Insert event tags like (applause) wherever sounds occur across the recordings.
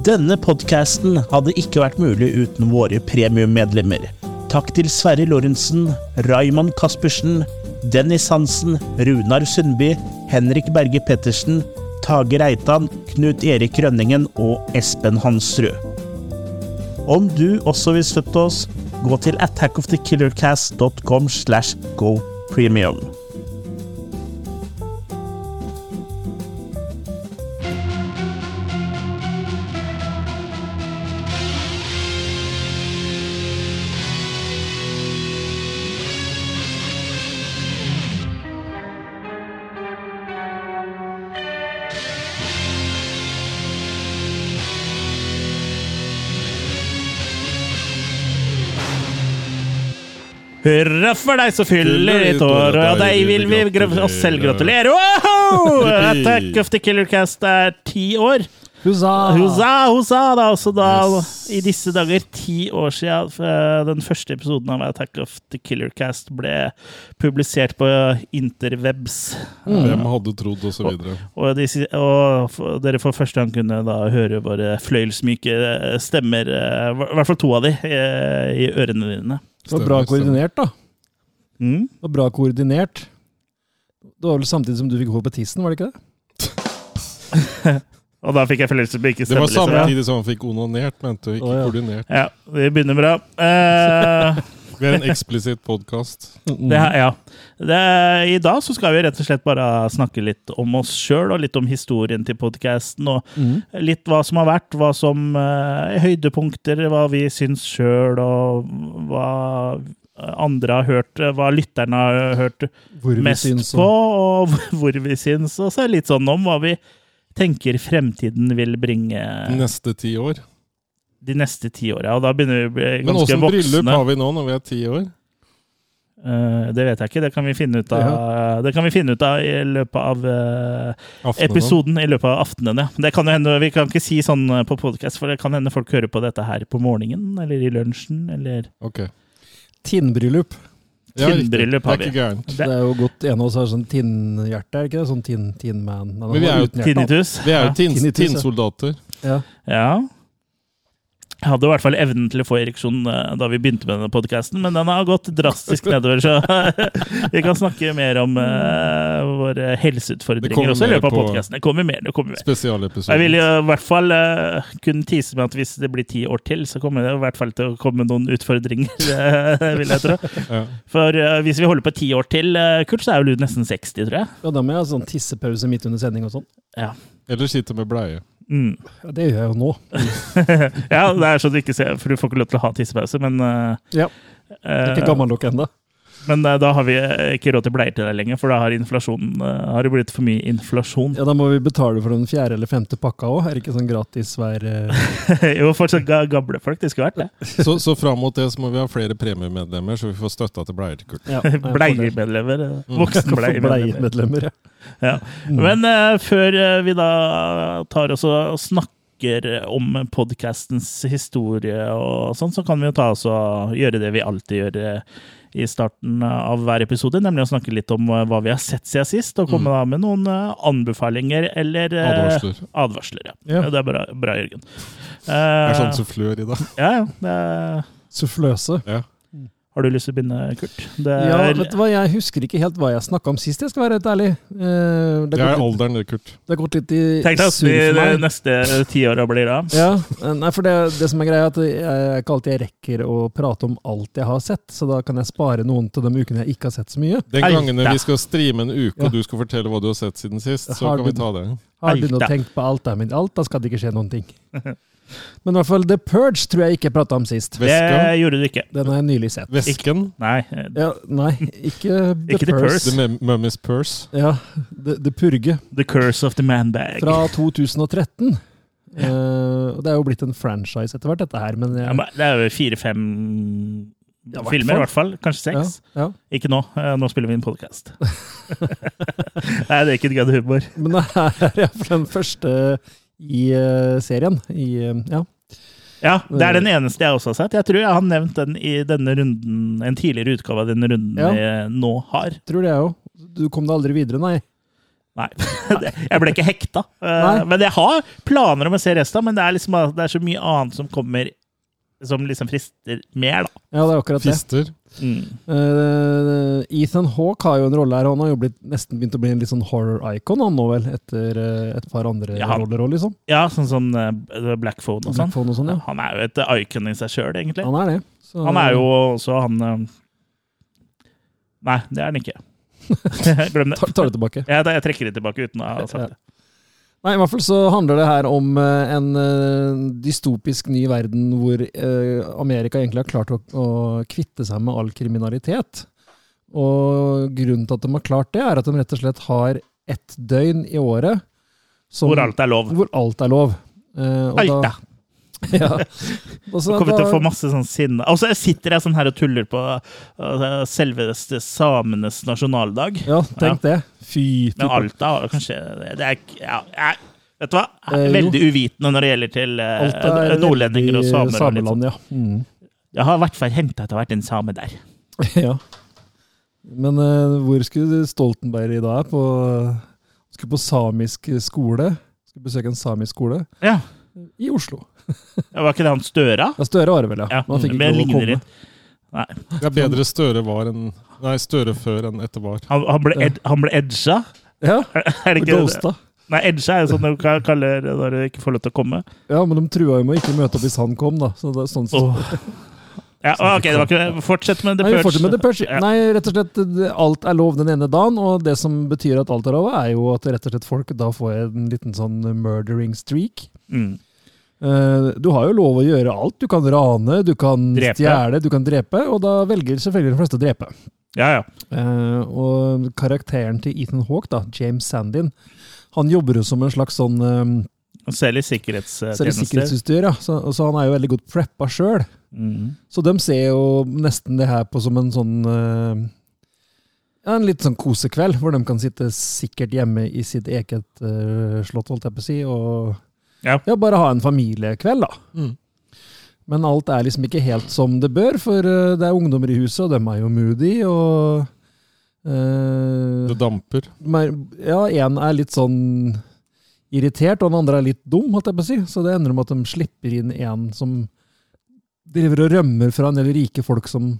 Denne podkasten hadde ikke vært mulig uten våre premiummedlemmer. Takk til Sverre Lorentzen, Raymond Caspersen, Dennis Hansen, Runar Sundby, Henrik Berge Pettersen, Tage Reitan, Knut Erik Rønningen og Espen Hansrud. Om du også vil støtte oss, gå til attackofthekillercast.com slash go Hurra for deg som fyller ditt år, og deg vil vi oss selv gratulere! Wow! Attack of the Killer Cast er ti år. Husa! Husa, husa! Det er også da Yes. i disse dager ti år siden eh, den første episoden av Attack of the Killer Cast ble publisert på interwebs. Hvem hadde trodd, og så videre. Og, de, og dere for første gang kunne da høre våre fløyelsmyke stemmer, eh, i hvert fall to av de, eh, i ørene dine. Det var bra koordinert, da. Mm. Det var bra koordinert. Det var vel samtidig som du fikk hår på tissen, var det ikke det? (laughs) Og da fikk jeg fløyelsmyke Det stemmer. var Det var samtidig som han fikk onanert, mente du, ikke oh, ja. koordinert. Ja, vi begynner bra. Eh, (laughs) Vi er en eksplisitt podkast. ja. det, I dag så skal vi rett og slett bare snakke litt om oss sjøl, og litt om historien til podkasten. Og Mm. litt hva som har vært, hva som uh, er høydepunkter, hva vi syns sjøl, og hva andre har hørt, hva lytterne har hørt mest syns på, og (laughs) hvor vi syns. Og så litt sånn om hva vi tenker fremtiden vil bringe Neste ti år. De neste ti åra. Og da begynner vi å bli ganske voksne. Men åssen bryllup har vi nå når vi er ti år? Uh, det vet jeg ikke. Det kan vi finne ut av, det kan vi finne ut av i løpet av uh, episoden. I løpet av aftenen, ja. Det kan jo hende, Vi kan ikke si sånn eh, på podkast, for det kan hende folk hører på dette her på morgenen eller i lunsjen. eller... Ok. Tinnbryllup. Tinnbryllup har Det er vi. ikke gærent. Det- er jo godt En av oss har sånn tinnhjerte, er det ikke det? Sånn tinn- tinnman. Nei, Men vi er jo. Tinnitus. Vi er jo Ja. tin- tinnsoldater. Ja. Ja. Jeg hadde i hvert fall evnen til å få ereksjon eh, da vi begynte med denne podkasten, men den har gått drastisk nedover, så (laughs) vi kan snakke mer om uh, våre helseutfordringer også i løpet av på- podkasten. Det kommer mer. det kommer mer. Jeg vil i hvert fall uh, kunne tise med at hvis det blir ti år til, så kommer det i hvert fall til å komme noen utfordringer, (laughs) eh, vil jeg tro. Ja. For uh, hvis vi holder på ti år til, uh, Kurt, så er jo du nesten 60, tror jeg. Ja, da må jeg ha sånn tissepause midt under sending og sånn. Ja. Eller sitte med bleie. Mm. Ja, det gjør jeg jo nå. (laughs) ja, det er sånn du ikke ser, for du får ikke lov til å ha tissepause, men uh, Ja. Jeg er ikke eh, gammel nok ennå. Men eh, da har vi eh, ikke råd til bleier til deg lenger, for da har eh, har det blitt for mye inflasjon. Ja, da må vi betale for den fjerde eller femte pakka òg. Er det ikke sånn gratis hver (laughs) jo, for så ga- gamle folk. Det skulle vært det. (laughs) Så, så fram mot det så må vi ha flere premiemedlemmer, så vi får støtta til bleier til Kurt. ja, (laughs) eh, Mm. Voksenbleiemedlemmer. Ja. Ja. Mm. Men uh, før vi da tar oss og snakker om podkastens historie og sånn, så kan vi jo ta oss og gjøre det vi alltid gjør i starten av hver episode, nemlig å snakke litt om eh, hva vi har sett siden sist, og komme Mm. da med noen eh, anbefalinger eller eh, Advarsler. advarsler. Ja. Ja. Det er bra, bra Jørgen. Jeg er Eh, sånn sufflør i dag. ja, ja. Er, Suffløse. Ja. Har du lyst til å begynne, Kurt? Det Ja, er, vet du hva, jeg husker ikke helt hva jeg snakka om sist, jeg skal være helt ærlig. Eh, Det er litt- alderen, det, Kurt. det har gått litt i Tenk deg hvordan de neste tiåra blir da. Ja, eh, nei, for det, det som er greia, er at jeg er ikke alltid jeg rekker å prate om alt jeg har sett, så da kan jeg spare noen til de ukene jeg ikke har sett så mye. Den gangen vi skal streame en uke, og du skal fortelle hva du har sett siden sist, så kan vi ta det. Har du noe tenkt på alt der, men alt, da skal det ikke skje noen ting. (laughs) Men i hvert fall The Purge tror jeg ikke jeg prata om sist. Det gjorde du ikke. Den har jeg nylig sett. Vesken? Nei. eh, Ja, nei, ikke The (laughs) Ikke The Purge. The Mummy's Purse? Ja, The, The Purge. The Curse of the Man-Bag. Fra 2013. Ja. Uh, det er jo blitt en franchise etter hvert, dette her, men jeg, Ja, men det er jo fire-fem Ja, filmer, i hvert fall. Kanskje seks. ja. Ikke nå. Eh, Nå spiller vi inn podkast. (laughs) Nei, det er ikke et gadd humor. Men det her er den første i uh, serien. I, uh, ja. Ja, det er den eneste jeg også har sett. Jeg tror jeg har nevnt den i denne runden, en tidligere utgave av denne runden Ja. vi nå har. Tror det, jeg òg. Du kom deg aldri videre, nei. Nei. (laughs) jeg ble ikke hekta. Uh, Men jeg har planer om å se resten, men det er, liksom, det er så mye annet som kommer som liksom frister mer, da. Ja, det er akkurat det. Fister. Mm. Uh, Ethan Hawke har jo en rolle her. Han har jo blitt, nesten begynt å bli en litt sånn horror-icon, han nå vel, etter uh, et par andre Ja, han- roller òg, liksom. Ja, sånn som uh, Black Phone og sånn. Phone og sånn, ja. Han er jo et icon i seg sjøl, egentlig. Han er det. Så- Han er jo også han Nei, det er han ikke. (laughs) (laughs) Glem det. Tar, tar det tilbake. Jeg, jeg trekker det tilbake uten å ha sagt det. Nei, i hvert fall så handler det her om eh, en eh, dystopisk ny verden hvor eh, Amerika egentlig har klart å, å kvitte seg med all kriminalitet. Og grunnen til at de har klart det, er at de rett og slett har ett døgn i året som, Hvor alt er lov. hvor alt er lov. Eh, og da- (laughs) ja. ja. Og Kommer til å få masse sånn sinne. Og så sitter jeg sånn her og tuller på uh, selveste samenes nasjonaldag. Ja, tenk det. Fy. typer. Men Alta har kanskje Det er ja, jeg, Vet du hva? Eh, veldig uvitende når det gjelder til er nordlendinger og samer. Sameland, ja. Mm. Jeg har i hvert fall henta har vært en same der. (laughs) ja. Men eh, hvor skulle Stoltenberg i dag? På, skulle på samisk skole. Skulle besøke en samisk skole Ja, i Oslo. (laughs) Var ikke det han Støra? Ja, Støre var det vel, ja. Ja, Men han fikk men ikke lov å ligner komme. litt. Nei, Det er bedre Støre var enn Nei, Støre før enn etter var. han, han, ble ed, han ble edga. Ja, (laughs) Er det ikke det? Ghosta. Nei, edga er jo sånn de ka- kaller når du ikke får lov til å komme. Ja, men de trua jo med å ikke møte opp hvis han kom, da. Så det er sånn som Åh. Ja, ok, det var ikke Fortsett med The Nei, vi Purge. fortsetter med The Purge. Ja. Nei, rett og slett, det- alt er lov den ene dagen, og det som betyr at alt er lov, er jo at rett og slett folk da får en liten sånn murdering streak. Mm. Eh, Du har jo lov å gjøre alt. Du kan rane, du kan Drepe. stjele, du kan drepe, og da velger selvfølgelig de fleste å drepe. Ja, ja. Eh, og karakteren til Ethan Hawke, da, James Sandin, han jobber jo som en slags sånn um, Selv i sikkerhetsutstyr, ja. Så, så han er jo veldig godt preppa sjøl. Mm. Så de ser jo nesten det her på som en sånn eh, ja, En litt sånn kosekveld, hvor de kan sitte sikkert hjemme i sitt eget uh, slott, holdt jeg på å si, og Ja. bare ha en familiekveld, da. Mm. Men alt er liksom ikke helt som det bør, for eh, det er ungdommer i huset, og dem er jo moody, og Uh, Det damper. er, Ja, én er litt sånn irritert, og den andre er litt dum, holdt jeg på å si. Så det ender med at de slipper inn en som driver og rømmer fra en del rike folk som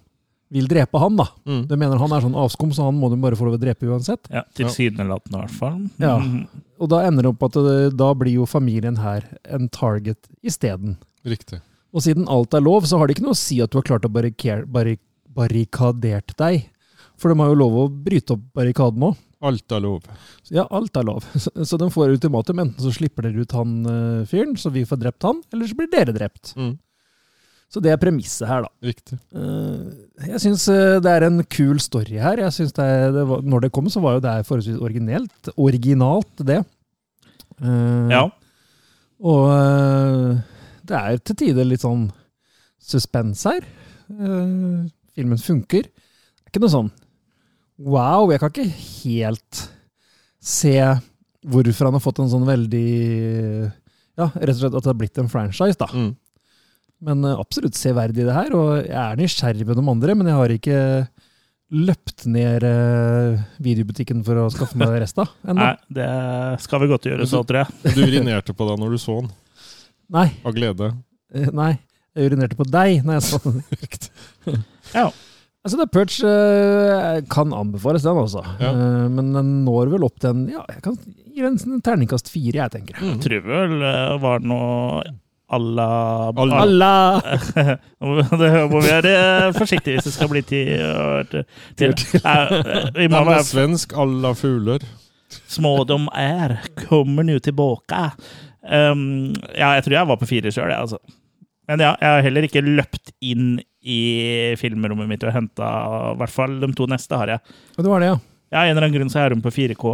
vil drepe han, da. Mm. De mener han er sånn avskum, så han må de bare få lov å drepe uansett. Ja, Tilsynelatende, i hvert fall. Ja. Mm. Og da ender det opp at det, da blir jo familien her en target isteden. Riktig. Og siden alt er lov, så har det ikke noe å si at du har klart å barrikere- barri- barrikadert deg. For de har jo lov å bryte opp barrikaden òg. Alt er lov. Ja, alt er lov. Så, (laughs) så de får ultimatum. Enten så slipper dere ut han eh, fyren, så vi får drept han, eller så blir dere drept. Mm. Så det er premisset her, da. Riktig. Eh, jeg syns det er en kul story her. Jeg synes det det var, når det kom, så var jo det forholdsvis originelt. Originalt, det. Eh, Ja. Og eh, det er til tider litt sånn suspens her. Eh, filmen funker. Det er ikke noe sånn wow, jeg kan ikke helt se hvorfor han har fått en sånn veldig Ja, rett og slett at det har blitt en franchise, da. Mm. Men eh, absolutt severdig det her, og jeg er nysgjerrig på de andre, men jeg har ikke løpt ned eh, videobutikken for å skaffe meg (laughs) resta ennå. Nei, det skal vi godt gjøre så, tror jeg. Du urinerte på deg når du så den, Nei. av glede. eh, Nei. Jeg urinerte på deg når jeg så den. (laughs) (laughs) Ja. Altså, The Purge kan anbefales, den også. Ja. Eh, men den når vel opp til en Ja, jeg kan gi den en terningkast fire, jeg tenker. Mm. Tror vel det var noe à la Alla. Allah! (laughs) Det må vi være forsiktige hvis det skal bli til, til, til. Nei, Vi må være svensk alla fugler. små de er, kommer nå tilbake. Um, ja, jeg tror jeg var på fire sjøl, jeg, altså. Men ja, jeg har heller ikke løpt inn i filmrommet mitt og henta I hvert fall de to neste har jeg. Og det var det, ja. Ja, En eller annen grunn så er de på 4K.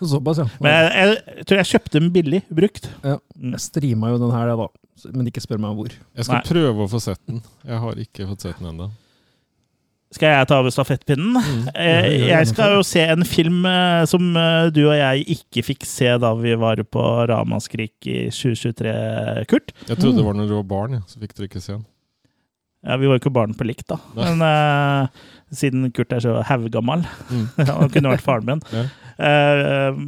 (laughs) Såpass, ja. Men jeg, jeg, tror jeg kjøpte den billig, brukt. Ja. Mm. Jeg streama jo den her, da. Men ikke spør meg hvor. Jeg skal Nei. prøve å få sett den. Jeg har ikke fått sett den ennå. Skal jeg ta over stafettpinnen? Mm. Eh, ja, Jeg skal jo se en film eh, som eh, du og jeg ikke fikk se da vi var på Ramaskrik i 2023, Kurt. Jeg trodde Mm. det var når du var barn, ja. så fikk dere ikke se den. Ja, Vi var jo ikke barn på likt, da. Nei. Men uh, siden Kurt er så haugammal Mm. (laughs) Han kunne vært faren min. Ja. Eh,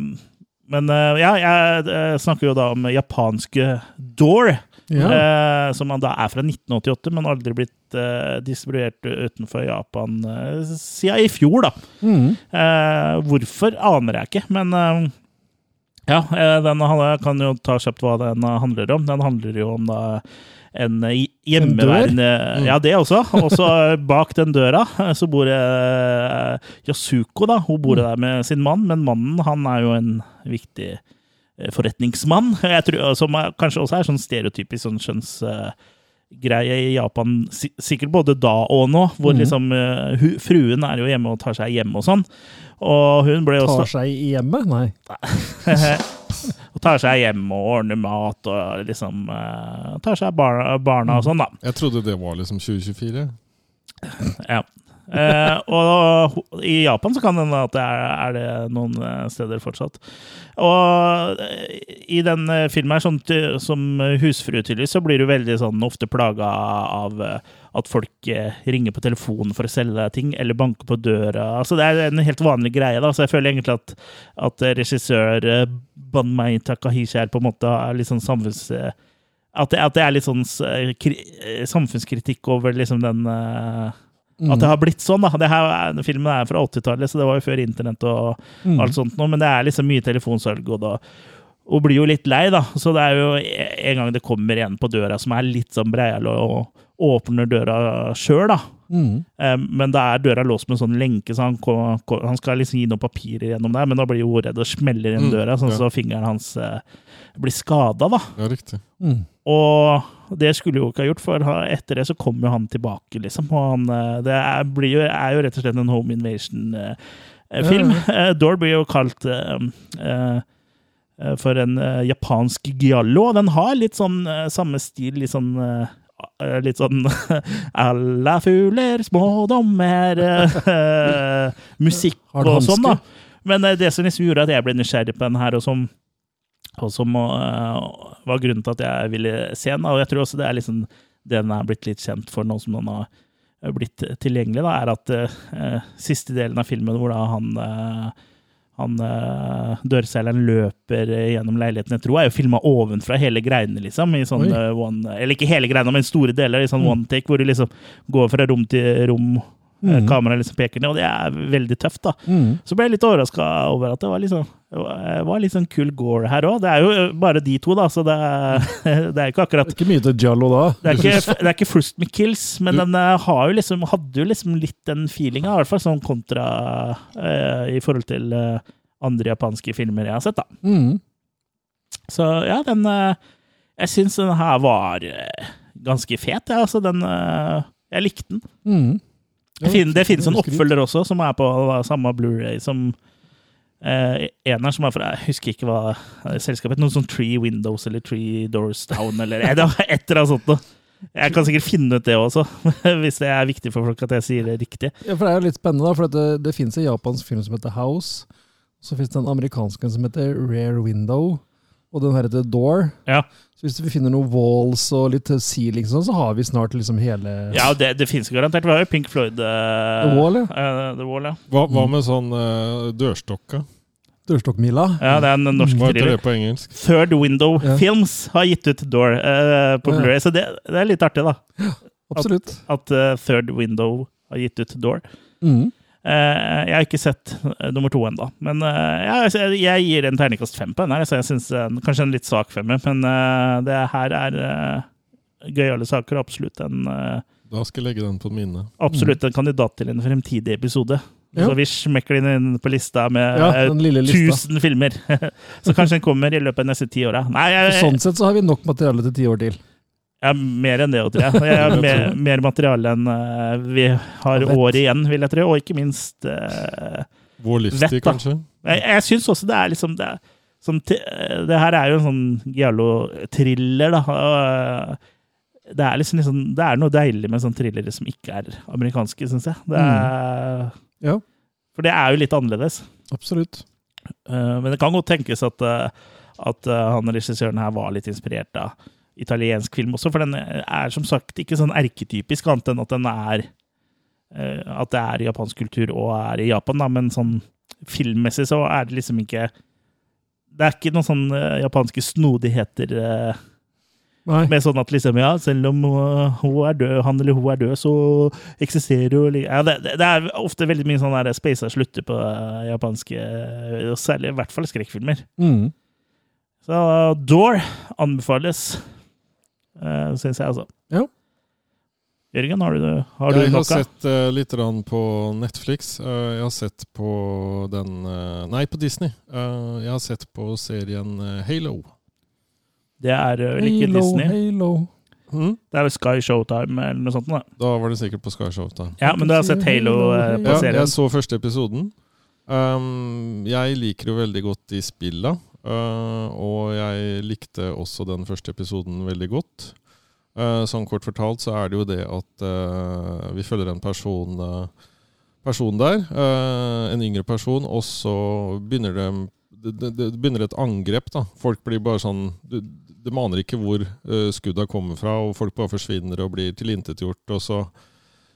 men eh, ja, jeg eh, snakker jo da om japanske Door. Ja. Eh, som da er fra 1988, men aldri blitt eh, distribuert utenfor Japan eh, siden i fjor, da. Mm. Eh, hvorfor aner jeg ikke, men eh, ja, eh, den kan jo ta kjapt hva den handler om. Den handler jo om da en hjemmeværende hjemmeværende Ja, det også. Og så (laughs) bak den døra eh, så bor eh, Yasuko, da. Hun bor der med sin mann, men mannen han er jo en viktig eh, forretningsmann. (laughs) Tror, som er, kanskje også er sånn stereotypisk sånn skjønnsgreie i Japan. Sikkert både da og nå, hvor mm. liksom uh, hu, fruen er jo hjemme og tar seg hjemme og sånn. Og hun ble også Tar seg i hjemmet? Nei. (laughs) og tar seg hjem og ordner mat og liksom uh, tar seg av barna, barna og sånn, da. Jeg trodde det var liksom 2024. Ja. Uh, og i Japan så kan det hende at det er, er det noen eh, steder fortsatt. Og i den filmen her, sånn, som husfrue tydeligvis, så blir du veldig sånn ofte plaga av eh, at folk eh, ringer på telefonen for å selge deg ting, eller banker på døra. Altså, det er en helt vanlig greie, da, så jeg føler egentlig at, at regissør eh, Banmei Takahishi her på en måte er litt sånn samfunns... eh, At det, at det er litt sånn kri, samfunnskritikk over liksom den Mm. at det har blitt sånn, da. Det her, er- filmen er fra 80-tallet, så det var jo før internett og Mm. alt sånt Nå, men det er liksom mye telefonsalg, og da og blir jo litt lei, da. Så det er jo en gang det kommer en på døra som er litt sånn breial og åpner døra sjøl, da. Mm. Eh, Men da er døra låst med en sånn lenke, så han, skal liksom gi noen papirer gjennom der, men da blir jo hun redd og smeller igjen Mm, døra, sånn ja. så fingeren hans eh, blir skada, da. Ja, riktig. Mm. Og det skulle jo ikke ha gjort, for etter det så kommer jo han tilbake, liksom. Og han, eh, det er, blir jo, er jo rett og slett en home invasion-film. Ja, Door blir jo kalt uh, eh, eh, for en eh, japansk giallo, den har litt sånn eh, samme stil, litt sånn eh, eh, Litt sånn (laughs) Alla fugler, små dommer eh, Musikk og sånn, da. Men eh, det som liksom gjorde at jeg ble nysgjerrig på den her, og som, og som uh, var grunnen til at jeg ville se den, og jeg tror også det er liksom det den er blitt litt kjent for nå som den har blitt tilgjengelig, da, er at uh, siste delen av filmen hvor da han eh, han uh, dørselgeren løper eh, gjennom leiligheten. Jeg tror er jo filma ovenfra hele greiene, liksom. I sånn eh, one, eller ikke hele greiene, men store deler. I sånn Mm. one take, hvor du liksom går fra rom til rom. Eh, Mm. Kameraet liksom peker ned, og det er veldig tøft, da. Mm. Så ble jeg litt overraska over at det var det var- litt sånn kul gore her òg. Det er jo eh, bare de to, da, så det er, (laughs) det er ikke akkurat Det ikke mye til Jallo da. det er ikke, (laughs) det er ikke Frust med kills, men den eh, har jo liksom, hadde jo liksom litt den feelinga, i hvert fall sånn kontra eh, i forhold til eh, andre japanske filmer jeg har sett, da. Mm. Så ja, den eh, Jeg syns den her var ganske fet, jeg. Altså, den Jeg likte den. Mm. Det, fin, det finnes en oppfølger også, som er på samme Blu-ray som eh, eneren, som er fra Jeg husker ikke hva selskapet het. Noe sånn Tree Windows eller Tree Doors Down eller et eller annet sånt noe. Jeg kan sikkert finne ut det også, (laughs) hvis det er viktig for folk at jeg sier det riktig. Ja, for det er jo litt spennende, da, for det, det finnes en japansk film som heter House. Så finnes det en amerikansk en som heter Rare Window, og den her heter Door. Ja, Så hvis vi finner noen walls og litt ceiling, sånn, så har vi snart liksom hele ja det, det finnes garantert. Vi har jo Pink Floyd uh, The Wall, ja. Uh, The Wall, ja. Hva, hva med sånn uh, dørstokka? Dørstokkmila. ja, det er en norsk thriller. det på engelsk? Third Window Ja. Films har gitt ut Door uh, på Blu-ray, så det, det er litt artig, da. Absolutt. At eh, Third Window har gitt ut Door. Mm. Eh, jeg har ikke sett eh, nummer to ennå, men eh, jeg, jeg, jeg gir en terningkast fem på den. her, så jeg synes, eh, Kanskje en litt svak femmer, men det her er uh, gøyale saker. Absolutt en, Da skal jeg legge den på mine absolutt en kandidat til en fremtidig episode. Ja. Så vi smekker den inn på lista med Ja, den lille lista. 1000 filmer. (laughs) så kanskje den kommer i løpet av de neste ti åra. Sånn sett så har vi nok materiale til ti år til. Ja, mer enn det, tror jeg. (laughs) Jeg mer, mer materiale enn uh, vi har året år igjen, vil jeg tro. Og ikke minst uh, Vår livstid, kanskje? Jeg, jeg syns også det er liksom det, er sånn, det her er jo en sånn giallo-thriller, da. Det er liksom, liksom Det er noe deilig med sånne thrillere som ikke er amerikanske, syns jeg. Det er, Ja, For det er jo litt annerledes. absolutt. Uh, men det kan godt tenkes at, eh, at eh, han regissøren her var litt inspirert av italiensk film også, for den er som sagt ikke sånn erketypisk, annet enn at den er eh, At det er japansk kultur og er i Japan, da, men sånn filmmessig så er det liksom ikke Det er ikke noen sånne eh, japanske snodigheter eh, Nei. med sånn at liksom, ja, selv om hun er død, han eller hun er død, så eksisterer jo ja, det, det er ofte veldig mye sånn der speisa slutter på japanske og Særlig i hvert fall skrekkfilmer. Mm. Så Door anbefales, uh, syns jeg, altså. Ja. Jørgen, har du, har du jeg har sett uh, litt på Netflix. Uh, jeg har sett på den uh, Nei, på Disney. Eh, jeg har sett på serien eh, Halo. Det er vel ikke Halo, Disney. Halo. Mhm. Det er vel Sky Showtime eller noe sånt. Da. Da var det sikkert på Sky Showtime. Ja, men du har sett Halo på Ja, serien? jeg så første episoden. Um, jeg liker jo veldig godt de spilla, uh, og jeg likte også den første episoden veldig godt. Uh, sånn kort fortalt så er det jo det at uh, vi følger en person, person der, en yngre person, og så begynner det, det, det begynner et angrep. da. Folk blir bare sånn Det de maner ikke hvor uh, skudda kommer fra, og folk bare forsvinner og blir tilintetgjort. og så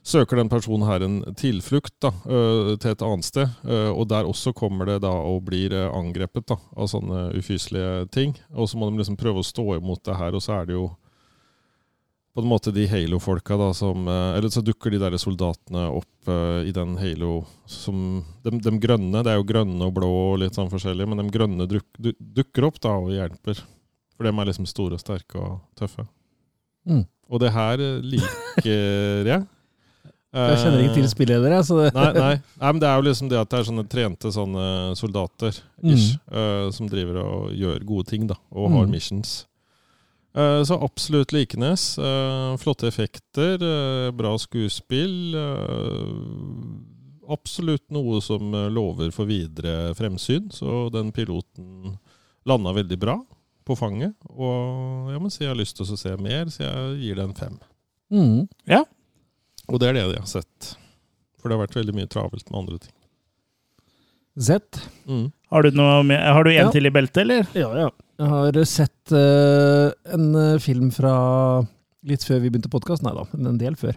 søker den personen her en tilflukt da, øh, til et annet sted. øh, og der også kommer det da og blir øh, angrepet da, av sånne ufyselige ting. Og så må de liksom prøve å stå imot det her, og så er det jo på en måte de Halo-folka da som Eller så dukker de der soldatene opp i den Halo som de, de grønne, det er jo grønne og blå og litt sånn forskjellig, men de grønne duk, du- dukker opp da og hjelper. For de er liksom store og sterke og tøffe. Mm. Og det her liker jeg. Jeg kjenner ikke til spilledere, så det Nei, nei. nei, men det er jo liksom det at det er sånne trente sånne soldater ish, eh, som driver og gjør gode ting, da, og har Mm. missions. Uh, så absolutt likenes. Uh, flotte effekter, eh, bra skuespill. eh, absolutt noe som eh, lover for videre fremsyn. Så den piloten landa veldig bra på fanget. Og jeg må si jeg har lyst til å se mer, så jeg gir det en fem. mm. Og det er det jeg har sett. For det har vært veldig mye travelt med andre ting. Z. Mm. Har du, noe med, har du en Ja. til i beltet, eller? Ja, ja. Jeg har sett uh, en eh, film fra litt før vi begynte podkast. Nei da, men en del før.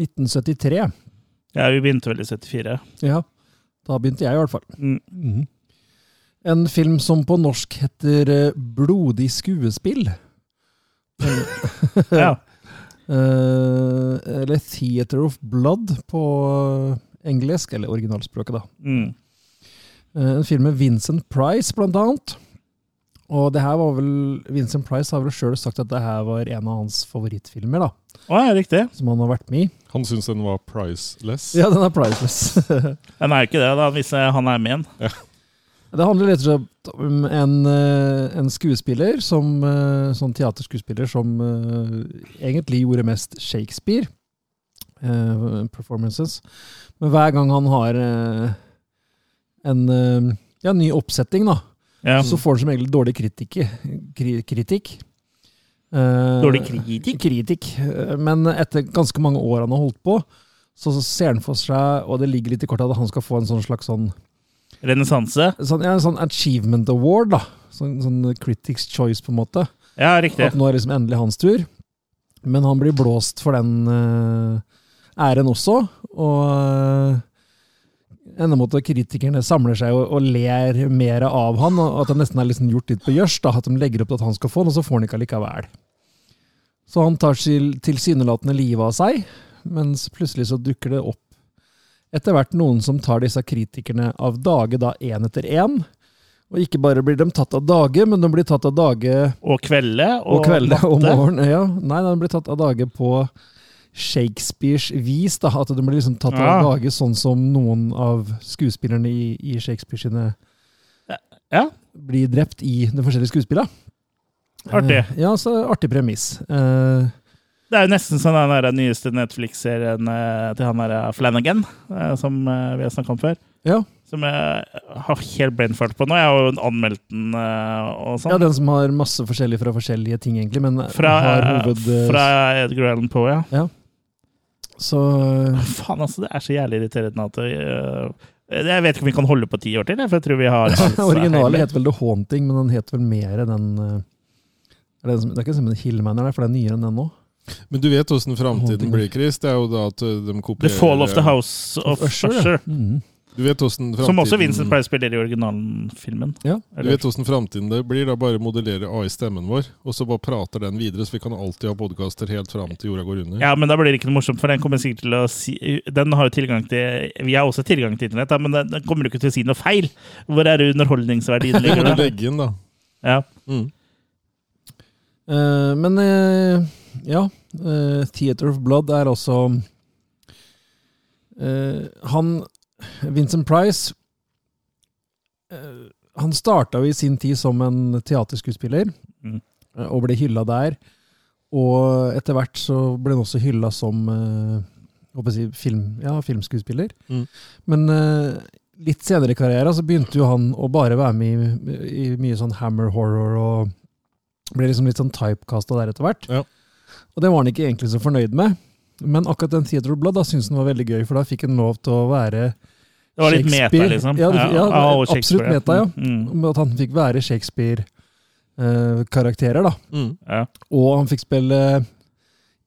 1973. Ja, vi begynte vel i 74. Ja, da begynte jeg i hvert fall. Mm. En film som på norsk heter eh, Blodig skuespill. Ja. (laughs) Eh, eller Theater of Blood på eh, engelsk, eller originalspråket, da. Mm. Uh, En film med Vincent Price, blant annet. Og det her var vel Vincent Price har vel sjøl sagt at det her var en av hans favorittfilmer, da. Å, ja, riktig. Som han har vært med i. Han syns den var priceless. Ja, den er priceless. (laughs) Den er ikke det, da, hvis han er med igjen. Det handler rett og slett om en, eh, en skuespiller, som, eh, sånn teaterskuespiller, som eh, egentlig gjorde mest Shakespeare. performances. Men hver gang han har en ja, ny oppsetting, da, Ja. så får han som regel dårlig kritikk. Kritikk. Dårlig kritikk? kritikk. Men etter ganske mange år han har holdt på, så ser han for seg, og det ligger litt i kortet, at han skal få en sånn slags sånn, Renessanse. sånn, ja, en sånn achievement award, da. Sånn, sånn Critics Choice, på en måte. Ja, riktig. At nå er liksom endelig hans tur. Men han blir blåst for den uh, æren også, og uh, ender mot at kritikerne samler seg og, og ler mer av han, og at det nesten er liksom gjort litt på gjørs, at de legger opp til at han skal få den, og så får han ikke allikevel. Så han tar til, tilsynelatende livet av seg, mens plutselig så dukker det opp etter hvert noen som tar disse kritikerne av dage da én etter én. Og ikke bare blir de tatt av dage, men de blir tatt av dage Og kvelde. og, Og, kveld og morgen. Ja. Nei, de blir tatt av dage på Shakespeares vis. Da. At de blir liksom tatt av Ja. dage sånn som noen av skuespillerne i, i Shakespeare sine Ja. blir drept i de forskjellige skuespillene. Artig. Eh, ja, så artig premiss. Eh, Det er jo nesten som den der nyeste Netflix-serien eh, til han der Flanagan, eh, som eh, vi har snakka om før. ja. Som jeg har helt brainfart på nå. Jeg har jo anmeldt den og sånn. ja, den som har masse forskjellig fra forskjellige ting, egentlig, men Fra, har eh, hoved... eh, fra Edgar Allan Poe, ja. Så (laughs) Faen, altså. Det er så jævlig irriterende at eh, Jeg vet ikke om vi kan holde på ti år til, for jeg tror vi har (laughs) Originalen het vel The Haunting, men den het vel mer den eh, det, den som, det er ikke som en Hillman, for det er nyere enn den nå. Men du vet åssen framtiden blir, Chris. Det er jo da at uh, de kopierer The Fall of the House of Usher, Usher. Mhm. Du vet hvordan Som også Vincent Price spiller i originalfilmen. Ja. du vet hvordan framtiden det blir. Da bare modellere AI stemmen vår, og så bare prater den videre, så vi kan alltid ha podkaster helt fram til jorda går under. Ja, men da blir det ikke noe morsomt, for den kommer sikkert til å si Den har jo tilgang til Vi har også tilgang til internett, men den, kommer jo ikke til å si noe feil. Hvor er underholdningsverdien (laughs) ligger da? legge inn, da. Ja. Mm. Eh, men uh, ja, uh, Theater of Blood er også eh, Han Vincent Price eh, Han starta jo i sin tid som en teaterskuespiller, Mm. og ble hylla der. Og etter hvert så ble han også hylla som si, film, ja, filmskuespiller. Mm. Men litt senere i karrieren så begynte jo han å bare være med i, i mye sånn hammer horror og ble liksom litt sånn typecasta der etter hvert. Ja. Og det var han ikke egentlig så fornøyd med. Men akkurat den Theater of Blood da syntes han var veldig gøy, for da fikk han lov til å være Det var litt meta, liksom. Ja, det- ja, og absolutt meta, ja. Mm. At han fikk være Shakespeare-karakterer, da. Mm. ja. Og han fikk spille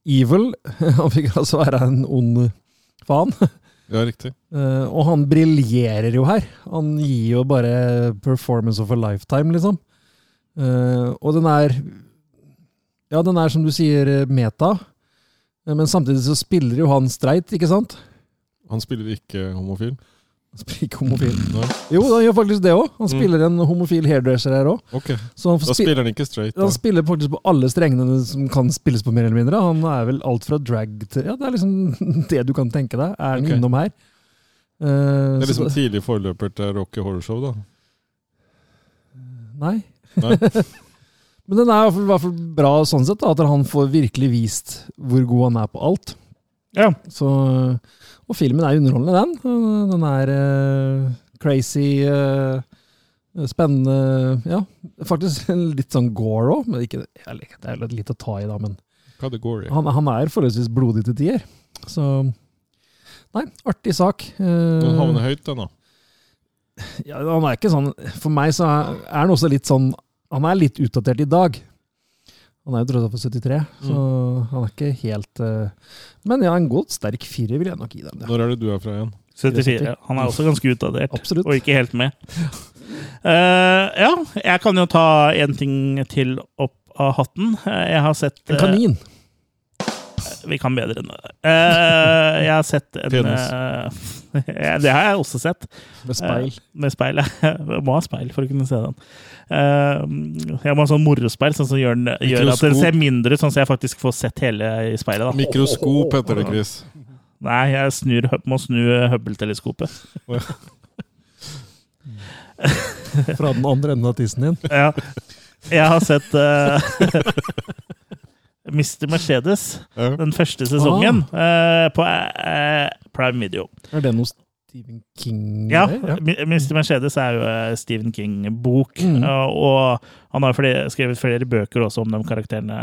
Evil. (laughs) Han fikk altså være en ond faen. (laughs) Ja, riktig. Eh, og han briljerer jo her. Han gir jo bare performance of a lifetime, liksom. Eh, og den er Ja, den er som du sier, eh, meta. Eh, Men samtidig så spiller jo han streit, ikke sant? Han spiller ikke homofil. Han spiller ikke homofil. Nei. Jo, han gjør faktisk det òg. Han Mm. spiller en homofil hairdresser her òg. Okay. Så han, da spi spiller han ikke straight. Da. han spiller faktisk på alle strengene som kan spilles på, mer eller mindre. Han er vel alt fra drag til Ja, det er liksom (laughs) det du kan tenke deg. Er han okay. innom her? Uh, Det er så liksom tidlig forløper til Rocky Horror Show, da. Nei. (laughs) Men den er i hvert fall- bra sånn sett, da, at han får virkelig vist hvor god han er på alt. ja. Så, og filmen er underholdende, den. Den er uh, crazy, uh, spennende Ja, faktisk (laughs) litt sånn gore òg. Det er litt å ta i, da, men han, han er forholdsvis blodig til tider. Så Nei, artig sak. Uh, Den havner høyt, den, da. ja, han er ikke sånn For meg så er er han også litt sånn Han er litt utdatert i dag. Han er jo tross alt fra 73, så han er ikke helt uh, Men ja, en god sterk firer vil jeg nok gi dem. det. Når er det du er fra igjen? 74. Han er også ganske utdatert. Absolutt. Og ikke helt med. Uh, (laughs) ja, jeg kan jo ta en ting til opp av hatten. Eh, Jeg har sett En kanin. Vi kan bedre enn det. Uh, jeg har sett en eh, (laughs) Det har jeg også sett. Med speil. Uh, med speil. (laughs) Jeg må ha speil for å kunne se den. Eh, jeg må ha sånn morospeil sånn som gjør, gjør at den ser mindre ut, sånn at jeg faktisk får sett hele i speilet. Da. Mikroskop heter det, Chris. Nei, jeg snur, må snu Hubble-teleskopet. Fra den andre enden av tissen din. Ja. Jeg har sett eh, (laughs) Mr. Mercedes, Ja. den første sesongen, eh, på eh, Prime Video. Er det noe Stephen King Ja, ja. Mr. Mercedes er jo eh, Stephen King-bok, Mm. og han har flere, skrevet flere bøker også om de karakterene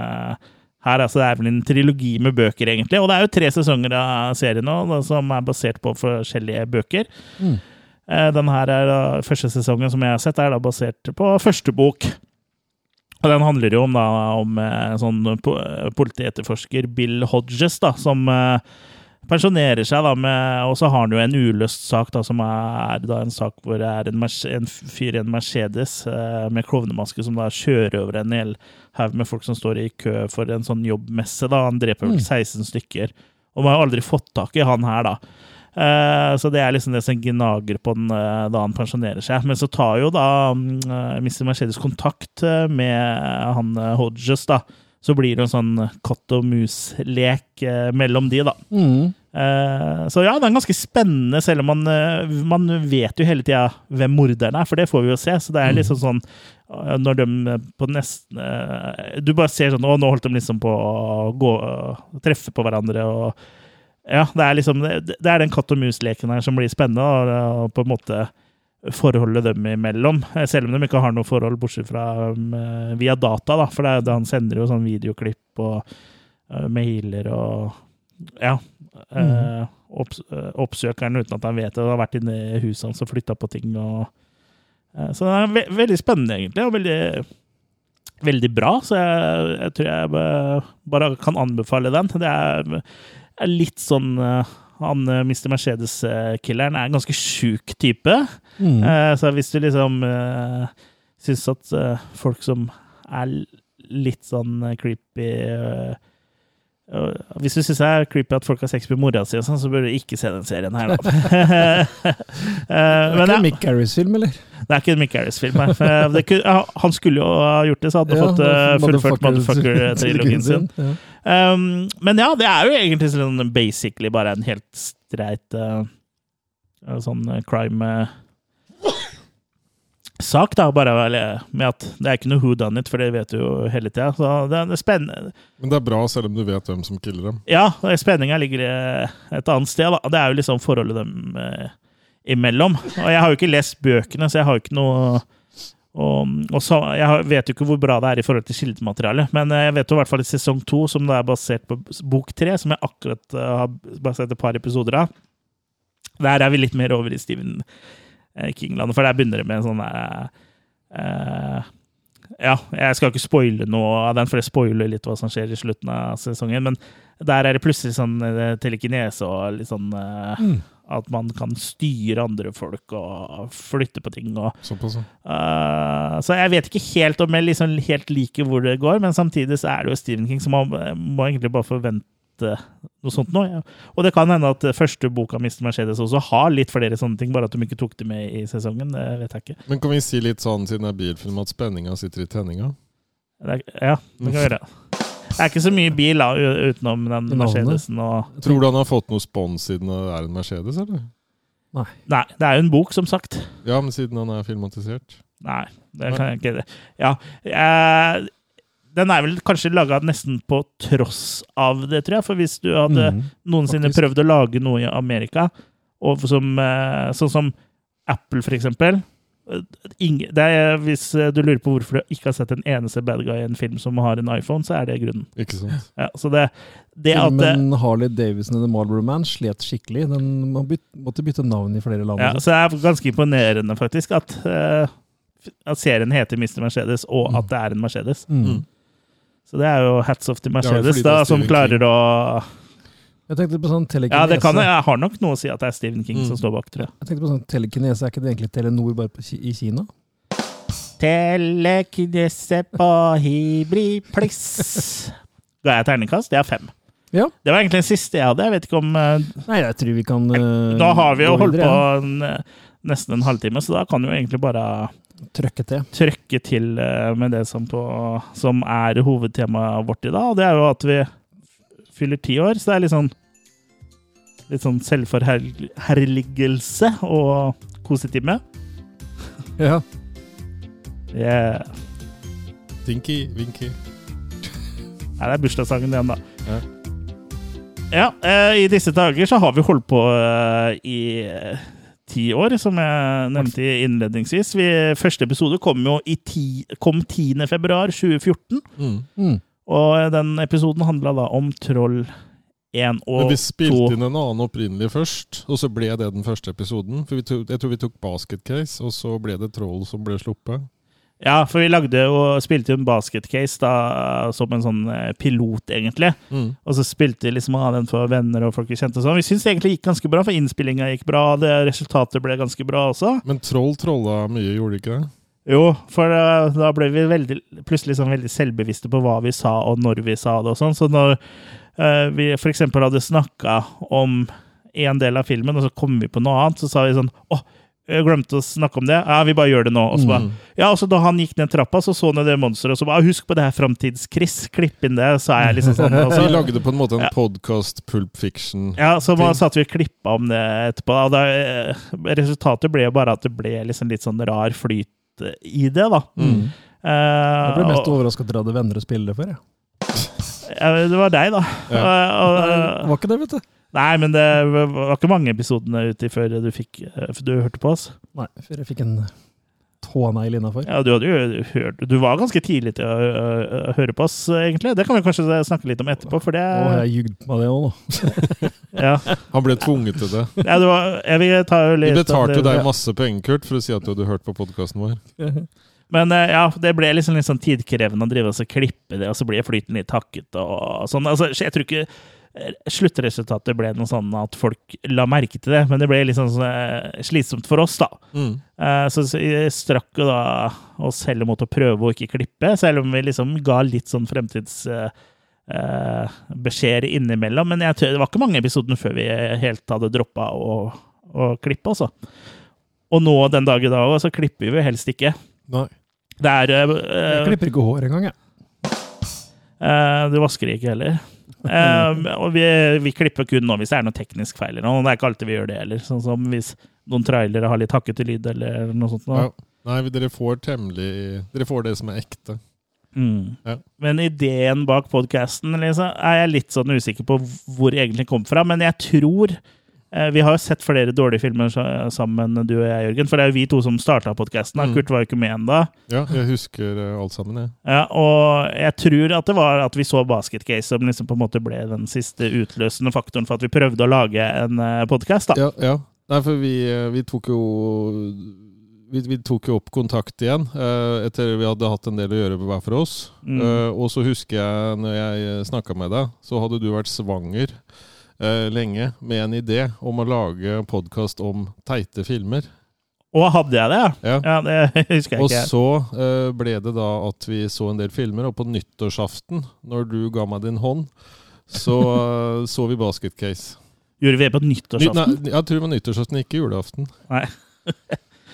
her. Altså det er vel en trilogi med bøker, egentlig. Og det er jo tre sesonger av serien nå, da, som er basert på forskjellige bøker. Mm. Eh, Den her er da, første sesongen som jeg har sett, er da basert på første bok. Og den handler jo om, da, om eh, sånn po- politietterforsker Bill Hodges, da, som eh, pensjonerer seg, da, med, og så har han jo en uløst sak, da, som er da en sak hvor det er en, en fyr i en Mercedes eh, med klovnemaske som da kjører over en hel haug med folk som står i kø for en sånn jobbmesse. da, Han dreper vel Mm. 16 stykker. Og man har aldri fått tak i han her, da. Eh, så det er liksom det som gnager på den eh, da han pensjonerer seg. Men så tar jo da mm, eh, Mr. Mercedes kontakt med han Hodges, da. Så blir det en sånn katt og mus-lek mellom de, da. Mm. Så ja, det er ganske spennende, selv om man, man vet jo hele tida hvem morderen er, for det får vi jo se. Så det er liksom sånn når de på nesten Du bare ser sånn Å, nå holdt de liksom på å gå treffe på hverandre og Ja, det er liksom Det, det er den katt og mus-leken her som blir spennende, og, og på en måte forholdet dem imellom. Eh, Selv om de ikke har noe forhold, bortsett fra um, eh, via data, da. For det han sender jo sånn videoklipp og uh, mailer og Ja. eh, opps, eh, oppsøker han uten at han vet det, og har vært inne i huset hans og flytta på ting. og uh, Så det er ve veldig spennende, egentlig, og veldig, veldig bra. Så jeg, jeg tror jeg bare kan anbefale den. Det er, er litt sånn eh, han eh, Mr. Mercedes-killeren er en ganske sjuk type. Mm. Eh, så hvis du liksom syns at folk som er litt sånn creepy Hvis du syns det er creepy at folk har sex med mora si, og sånn, så bør du ikke se den serien her, (laughs) (laughs) det er ikke en Mick Harris-film, eller? det er ikke en Mick Harris-film. ja, Han skulle jo ha gjort det, så hadde han fått eh, fullført Motherfucker-trilogien sin. Ja. Um, men ja, det er jo egentlig sånn basically bare en helt streit uh, sånn eh, crime eh, sak, da. Bare med at det er ikke noe who done it, for det vet du jo hele tida. Så det er spennende. Men det er bra selv om du vet hvem som killer dem. Ja, spenninga ligger et annet sted. da. Det er jo liksom forholdet dem uh, imellom. Og jeg har jo ikke lest bøkene, så jeg har jo ikke noe og, og så, Jeg vet jo ikke hvor bra det er i forhold til kildematerialet, men eh, jeg vet jo i hvert fall i sesong to, som det er basert på bok tre, som jeg akkurat eh, har basert et par episoder av, der er vi litt mer over i Steven Kingland, for der begynner det med en sånn der uh, Ja, jeg skal ikke spoile noe av den, for det spoiler litt hva som skjer i slutten av sesongen, men der er det plutselig sånn eh, telekinese og litt sånn uh, Mm. At man kan styre andre folk og flytte på ting og Såpass, ja. Uh, så jeg vet ikke helt om jeg liksom helt liker hvor det går, men samtidig så er det jo Stephen King, så man må egentlig bare forvente noe sånt. Ja. Og det kan hende at første boka Mr. Mercedes også har litt flere sånne ting, bare at de ikke tok det med i sesongen. Det vet jeg ikke. Men kan vi si litt sånn, siden det er bilfilm, at spenninga sitter i tenninga? Ja, det kan vi (laughs) gjøre. Det er ikke så mye bil da, utenom den navnet. Mercedesen og Tror du han har fått noe spons siden det er en Mercedes, eller? Nei, det er jo en bok, som sagt. Ja, men siden han er filmatisert. Nei, det kan jeg ikke. Ja, Eh, den er vel kanskje laga nesten på tross av det, tror jeg. For hvis du hadde Mm. noensinne faktisk. prøvd å lage noe i Amerika, og som, eh, sånn som Apple, for eksempel er, Hvis eh, du lurer på hvorfor du ikke har sett en eneste bad guy i en film som har en iPhone, så er det grunnen. Ikke sant? Ja, så det, det at det, Harley Davidson and The Marlboro Man slet skikkelig. Den måtte bytte navn i flere land. ja, så det er ganske imponerende, faktisk, at, eh, at serien heter Mr. Mercedes, og at det er en Mercedes. Mm. Så det er jo hats off til Mercedes, ja, da, som klarer å Jeg tenkte på sånn telekinese. Ja, det kan jeg. Jeg har nok noe å si at det er Stephen King Mm. som står bak, tror jeg. Jeg tenkte på sånn telekinese, Er ikke det egentlig Telenor bare på, i Kina? Telekinese på Hybrid-pliss. Ga jeg terningkast? Det er fem. Ja. Det var egentlig den siste jeg hadde. Jeg vet ikke om eh, Nei, jeg tror vi kan uh, Da har vi jo holdt videre, på en, eh, nesten en halvtime, så da kan vi jo egentlig bare Trøkke til. trøkke til uh, med det som, på, som er hovedtemaet vårt i dag. Og det er jo at vi fyller ti år, så det er litt sånn Litt sånn selvforherligelse og kosetime. Ja. Yeah. Tinky, Winky. Nei, det er bursdagssangen igjen, da. Ja. Ja, eh, i disse dager så har vi holdt på eh, i eh, ti år, som jeg nevnte innledningsvis. Vi, første episode kom jo i ti, kom 10. februar 2014, Mm. Mm. og den episoden handla da om Troll 1 og Men vi 2. spilte inn en annen opprinnelig først, og så ble det den første episoden. For vi tok, jeg tror vi tok basketcase, og så ble det Troll som ble sluppet. Ja, for vi lagde og spilte jo en basketcase da, som en sånn eh, pilot, egentlig. Mm. Og så spilte vi liksom av den for venner og folk vi kjente. sånn. Vi syns det egentlig gikk ganske bra, for innspillinga gikk bra. Det Resultatet ble ganske bra også. Men Troll trolla mye, gjorde de ikke det? Jo, for da, da ble vi veldig, plutselig sånn veldig selvbevisste på hva vi sa, og når vi sa det og sånn. Så når eh, vi f.eks. hadde snakka om en del av filmen, og så kom vi på noe annet, så sa vi sånn Å, jeg glemte å snakke om det. Ja, vi bare gjør det nå. Og så bare, Mm. ja, og så da han gikk ned trappa, så så han det monsteret, og så bare «Ah, Husk på det her framtids-Chris. Klipp inn det, sa jeg liksom sånn. Og Så vi lagde på en måte en Ja. podcast Pulp Fiction. ja, så man satt vi og klippa om det etterpå. Og da, eh, resultatet ble jo bare at det ble liksom litt sånn rar flyt eh, i det, da. Mm. Uh, Jeg ble mest overraska over at dere hadde venner å spille det for. Jeg. Ja, det var deg, da. Ja. Og- og- Det var ikke det, vet du. nei, men det var ikke mange episodene uti før du fikk eh, før du hørte på oss. Nei, før jeg fikk en tånegl innafor. Ja, du du, Du var ganske tidlig til å, å, å høre på oss, egentlig. Det kan vi kanskje snakke litt om etterpå, for det Å, jeg jugde på det òg, nå. ja. Han ble tvunget til det. ja, det var, jeg vil ta litt Vi betalte jo deg masse penger, Kurt, for å si at du hadde hørt på podkasten vår. (laughs) Men eh, ja, det ble liksom litt sånn tidkrevende å drive og så klippe det, og så blir flyten litt hakket og sånn. Altså, jeg tror ikke sluttresultatet ble noe sånn at folk la merke til det, men det ble litt sånn eh, slitsomt for oss, da. Mm. Eh, Så vi strakk jo da oss heller mot å prøve å ikke klippe, selv om vi liksom ga litt sånn fremtids... Uh, beskjeder innimellom. Men jeg det var ikke mange episoder før vi helt hadde droppa å, å klippe, Også. Og nå den dag i dag også, så klipper vi helst ikke. Nei. Det er Jeg eh, klipper ikke hår engang, jeg. Uh, Du vasker ikke heller. Eh, (laughs) og vi, vi klipper kun nå hvis det er noe teknisk feil. eller noe. Det er ikke alltid vi gjør det heller. Sånn som hvis noen trailere har litt hakkete lyd eller noe sånt. Noe. Ja. Nei, dere får temmelig Dere får det som er ekte. Mm. Ja. Men ideen bak podkasten liksom, er jeg litt sånn usikker på hvor det egentlig kom fra. Men jeg tror Vi har jo sett flere dårlige filmer sammen, du og jeg, Jørgen. For det er jo vi to som starta podkasten. Mm. Kurt var jo ikke med ennå. Ja, jeg husker eh, alt sammen, jeg. Ja, og jeg tror at det var at vi så Basket Case som liksom på en måte ble den siste utløsende faktoren for at vi prøvde å lage en podkast. Ja, ja. Nei, for vi, eh, vi tok jo vi, vi tok jo opp kontakt igjen eh, etter vi hadde hatt en del å gjøre hver for oss. Mm. Eh, og så husker jeg når jeg snakka med deg, så hadde du vært svanger eh, lenge med en idé om å lage podkast om teite filmer. Og hadde jeg det, ja? Ja. Det (laughs) husker jeg Og ikke. så eh, ble det da at vi så en del filmer, og på nyttårsaften, når du ga meg din hånd, så eh, så vi Basket Case. Gjorde vi det på Ny, nyttårsaften? nei, jeg tror det var nyttårsaften, ikke julaften. (laughs)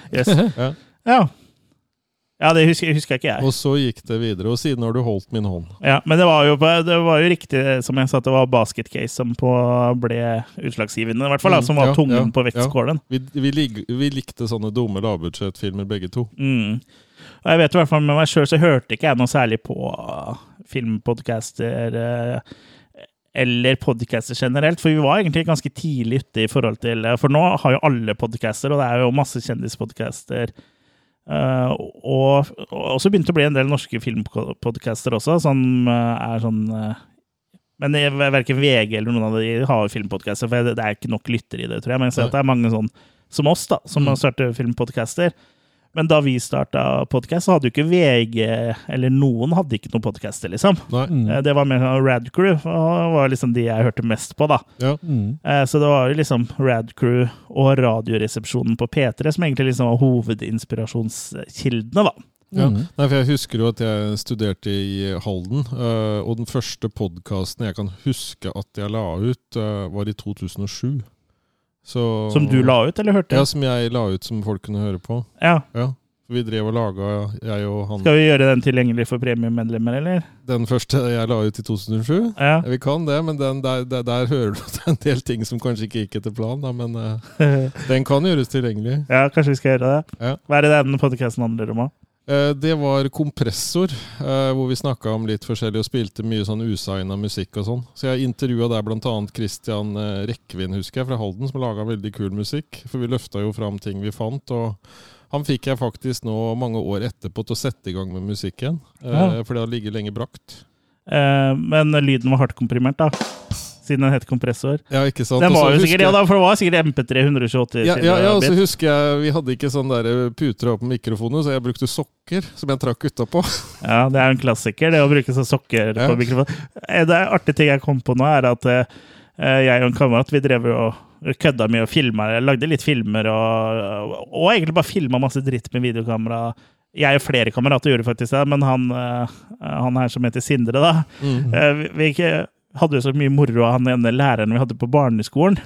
Yes. Ja. Ja. Ja, det husker, husker ikke jeg. Og så gikk det videre, og siden har du holdt min hånd. Ja, Men det var, jo, det var jo riktig som jeg sa, at det var basket case som på ble utslagsgivende. I hvert fall da, Mm, som var ja, tungen ja, på vektskålen. Vi, vi, lig, vi likte sånne dumme lavbudsjettfilmer begge to. Mm. Og jeg vet i hvert fall med meg sjøl så hørte ikke jeg noe særlig på uh, filmpodcaster uh, eller podcaster generelt, for vi var egentlig ganske tidlig ute i forhold til For nå har jo alle podcaster, og det er jo masse kjendispodcaster. Uh, og, og så begynte det å bli en del norske filmpodcaster også, som uh, er sånn uh, Men er verken VG eller noen av de har filmpodcaster, for det, det er ikke nok lyttere i det, tror jeg. Men jeg ser at det er mange sånn som oss, da, som Mm. har startet filmpodcaster. Men da vi starta podkast, så hadde jo ikke VG eller noen hadde ikke noen podcaster, liksom. Mm. Eh, Det var mer sånn Radcrew, og var liksom de jeg hørte mest på, da. Ja. Mm. Eh, Så det var jo liksom Radcrew og Radioresepsjonen på P3 som egentlig liksom var hovedinspirasjonskildene, da. Ja. Mm. Nei, for Jeg husker jo at jeg studerte i Halden, øh, og den første podkasten jeg kan huske at jeg la ut, var i 2007. Så, Som du la ut, eller hørte? Ja, som jeg la ut som folk kunne høre på. Ja. Ja. Vi drev og laga, jeg og han Skal vi gjøre den tilgjengelig for premiemedlemmer, eller? Den første jeg la ut i 2007. Ja. Vi kan det, men den, der, der, der hører du en del ting som kanskje ikke gikk etter planen. Da, men øh, (laughs) den kan gjøres tilgjengelig. ja, kanskje vi skal gjøre det. Ja. Hva er det den podkasten handler om, da? Eh, Det var kompressor, eh, hvor vi snakka om litt forskjellig og spilte mye sånn usigna musikk og sånn. Så jeg intervjua der bl.a. Christian eh, Rekvin, husker jeg, fra Halden, som laga veldig kul musikk. For vi løfta jo fram ting vi fant. og han fikk jeg faktisk nå mange år etterpå til å sette i gang med musikken. Ja. For det har ligget lenge brakt. Eh, men lyden var hardt komprimert, da. Siden den het kompressor. Ja, ikke sant? Den var jo sikkert, ja, da, for det var sikkert MP3 128 Ja, ja, ja, og så husker jeg Vi hadde ikke sånn der puter opp på mikrofonen, så jeg brukte sokker som jeg trakk utapå. (laughs) Ja, det er en klassiker, det å bruke sånn sokker Ja. på mikrofonen. Det er artig ting jeg kom på nå, er at eh, jeg og en kamerat vi drev og kødda mye og filma. Lagde litt filmer og, og egentlig bare filma masse dritt med videokamera. Jeg og flere kamerater gjorde faktisk det, men han, eh, han her som heter Sindre, da Mm. eh, vi, vi hadde jo så mye moro av han ene læreren vi hadde på barneskolen.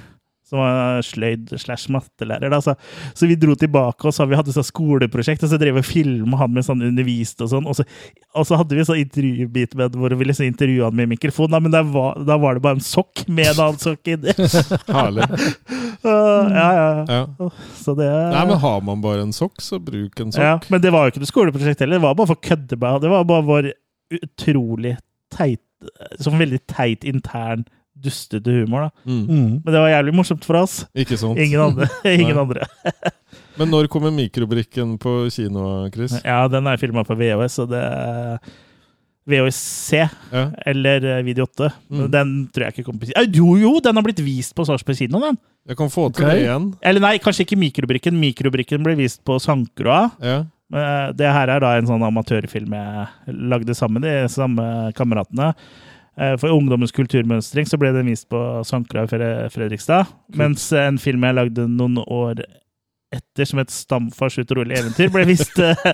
Som var sløyd slash mattelærer. da, så, så vi dro tilbake og så vi hadde sånn skoleprosjekt, og så drev vi og filma han med sånn undervist og sånn. Og så, og så hadde vi sånn intervjubit med hvor vi liksom intervjue han med mikrofon, da, men da var, da var det bare en sokk med en annen sokk inni. (laughs) Herlig. (laughs) Uh, ja, ja, ja. Så det Nei, men har man bare en sokk, så bruk en sokk. ja, Men det var jo ikke noe skoleprosjekt heller, det var bare for kødde. med Det var bare vår utrolig teit Som veldig teit intern dustete humor, da. Mm. Mm. Men det var jævlig morsomt for oss. Ikke sant? Ingen andre. (laughs) Ingen andre. (laughs) Men når kommer mikrobrikken på kino, Chris? Ja, den er filma på VHS, så det er VHS-C, Ja. eller eh, Video 8. Mm. Den tror jeg ikke kommer på kino. Jo, jo, den har blitt vist på Sarpsborg kino, den! Jeg kan få til okay. det igjen. Eller nei, kanskje ikke Mikrobrikken. Mikrobrikken ble vist på Sankroa. Ja. Eh, Det her er da en sånn amatørfilm jeg lagde sammen med de samme kameratene. Eh, For Ungdommens kulturmønstring så ble den vist på Sankra i Fredrikstad. Mens en film jeg lagde noen år etter, som et 'Stamfars utrolige eventyr', ble vist eh,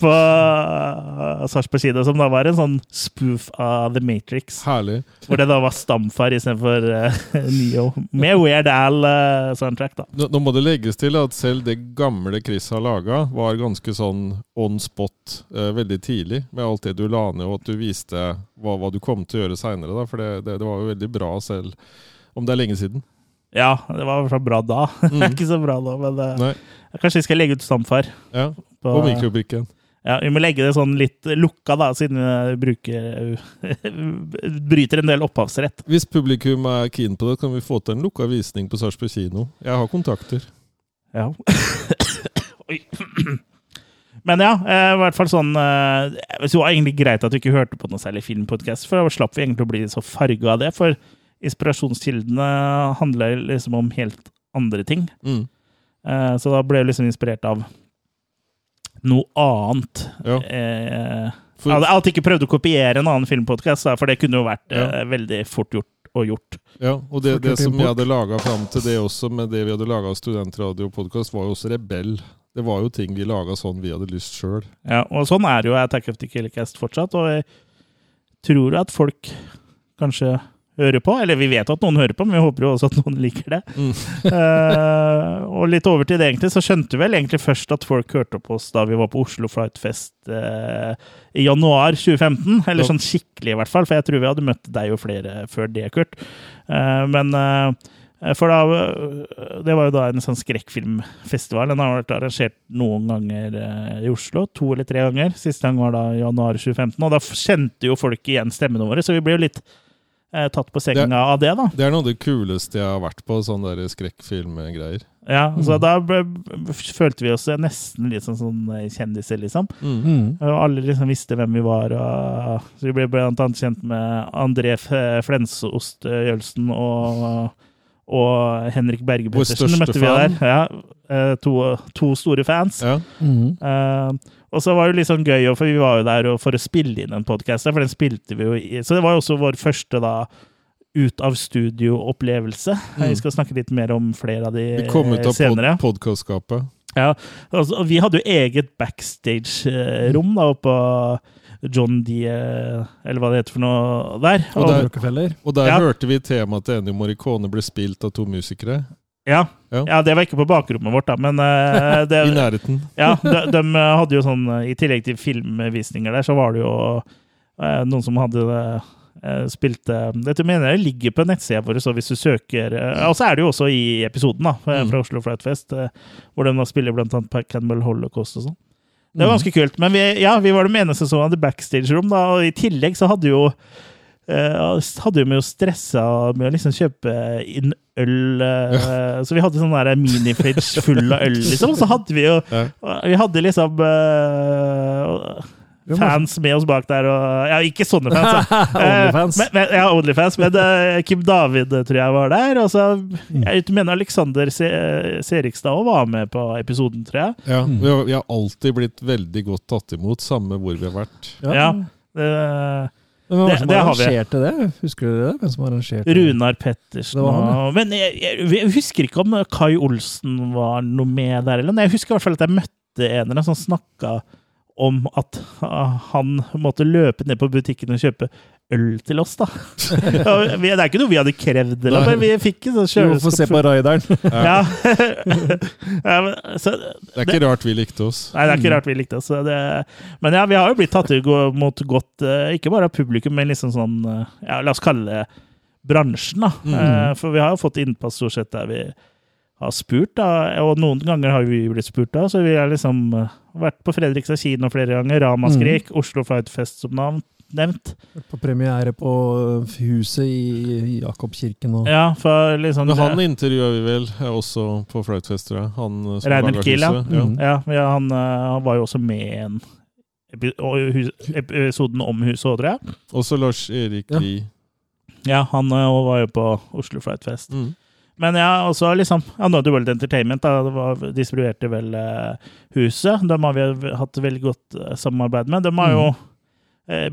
på uh, Sarpsborg side, som da var en sånn spoof av The Matrix. Herlig. Hvor det da var stamfar istedenfor uh, (laughs) Neo. Med Weird Al-soundtrack, da. Nå, nå må det legges til at selv det gamle Chris har laga, var ganske sånn on spot uh, veldig tidlig. Med alt det du la ned, og at du viste hva, hva du kom til å gjøre seinere. For det, det, det var jo veldig bra selv om det er lenge siden. Ja, det var i bra da. (laughs) Mm. Ikke så bra nå, men uh, Nei. kanskje vi skal legge ut stamfar. Ja, På, på mikrobrikken. ja, vi må legge det sånn litt lukka, da, siden vi bruker (laughs) bryter en del opphavsrett. Hvis publikum er keen på det, kan vi få til en lukka visning på Sarpsborg kino. Jeg har kontakter. Ja. (coughs) Oi. (coughs) Men ja, eh, i hvert fall sånn eh, Det var egentlig greit at vi ikke hørte på noe særlig filmpodkast, for da slapp vi egentlig å bli så farga av det. For inspirasjonskildene handler liksom om helt andre ting. Mm. Eh, Så da ble jeg liksom inspirert av noe annet. Ja. Eh, For- Jeg hadde alltid ikke prøvd å kopiere en annen filmpodkast, for det kunne jo vært Ja. eh, veldig fort gjort og gjort. Ja, og det, det som jeg hadde laga fram til det også, med det vi hadde laga av studentradio-podkast, var jo også rebell. Det var jo ting vi laga sånn vi hadde lyst sjøl. Ja, og sånn er det jo Attack of the Killercast fortsatt, og jeg tror at folk kanskje hører på. Eller vi vet at noen hører på, men vi håper jo også at noen liker det. Mm. uh, og litt over til det, egentlig, så skjønte vi vel egentlig først at folk hørte på oss da vi var på Oslo Flight Fest eh, i januar 2015. Eller Ja. sånn skikkelig, i hvert fall, for jeg tror vi hadde møtt deg og flere før det, Kurt. Uh, men for da Det var jo da en sånn skrekkfilmfestival. Den har vært arrangert noen ganger i Oslo. To eller tre ganger. Siste gang var da januar 2015. Og da kjente jo folk igjen stemmene våre, så vi ble jo litt tatt på senga Det- av det, da. Det er noe av det kuleste jeg har vært på, sånne der skrekkfilmgreier. Ja, så Mm. da ble, følte vi oss nesten litt sånn, sånn kjendiser, liksom. Mm. Mm. Og alle liksom visste hvem vi var. Og, så vi ble blant annet kjent med André F- Flensost Jølsen og, og Henrik Berge Pettersen. møtte vi fan. der. Ja, eh, to, to store fans. Ja. Mm. Eh, og så var det litt sånn gøy, for vi var jo der for å spille inn en podkast, for den spilte vi jo i. Så det var jo også vår første da ut av studio-opplevelse. Mm. Vi skal snakke litt mer om flere av de senere. Vi kom ut av senere. pod podkastskapet. Ja, altså, og vi hadde jo eget backstage-rom da, oppe på John D. Eller hva det heter for noe der. Og Og, der- Og der Ja. hørte vi temaet til Ennio Morricone ble spilt av to musikere. Ja, Ja. ja, det var ikke på bakrommet vårt, da, men eh, (laughs) I nærheten. (laughs) ja, de, de hadde jo sånn eh, I tillegg til filmvisninger der, så var det jo uh, noen som hadde uh, spilt eh, Dette mener jeg ligger på nettsida vår, så hvis du søker eh, Og så er det jo også i episoden da, fra Mm. Oslo Flight Fest, eh, hvor de da spiller blant annet Cannibal Holocaust og sånn. Det var Mm. ganske kult. Men vi, ja, vi var de eneste som hadde backstage-rom, da, og i tillegg så hadde jo eh, hadde jo vi jo stressa med å liksom kjøpe inn øl. eh, (laughs) Så vi hadde sånn minifridge full av øl, liksom. Og så hadde vi jo Ja. Vi hadde liksom uh, fans med oss bak der, og Ja, ikke sånne fans. (laughs) Eh, Onlyfans. Men, men, ja, Onlyfans. Men Kim David tror jeg var der. Og så jeg mener Alexander Se Serigstad òg var med på episoden, tror jeg. Ja, Mm. vi, har, vi har alltid blitt veldig godt tatt imot, samme hvor vi har vært. Ja. ja Men hvem var Det- det som det arrangerte det? Husker du det? Hvem som arrangerte? Runar Pettersen han, Men jeg, jeg, jeg husker ikke om Kai Olsen var noe med der, eller Jeg husker i hvert fall at jeg møtte en eller annen som snakka om at ah, han måtte løpe ned på butikken og kjøpe øl til oss, da. (laughs) Det er ikke noe vi hadde krevd, eller, men vi fikk en sånn Jo, få se på raideren. (laughs) Ja. (laughs) ja men, så, Det er ikke rart vi likte oss. Nei, det er ikke rart vi likte oss. Det, men ja, vi har jo blitt tatt imot godt, eh, ikke bare av publikum, men liksom sånn eh, ja, La oss kalle det bransjen, da. Mm. Eh, For vi har jo fått innpass stort sett der vi har spurt, da. Og noen ganger har vi blitt spurt, da. Så vi har liksom eh, vært på Fredrikstad kino flere ganger. Ramaskrik, Oslo Fightfest som navn, nevnt. På premiere på huset i Jakobkirken og Ja, for liksom Men han intervjua vi vel eh, også på Flightfest, tror jeg. Han eh, som Reinert Kiel, ja. Mm. Ja, ja han, eh, han var jo også med i en episoden om huset òg, tror jeg. Også Lars Erik Ja. Ja, han eh, var jo på Oslo Flightfest. Mm. Men ja, også liksom ja, Noddy World Entertainment da, det var, distribuerte vel eh, huset. Dem har vi hatt veldig godt eh, samarbeid med. De har jo eh,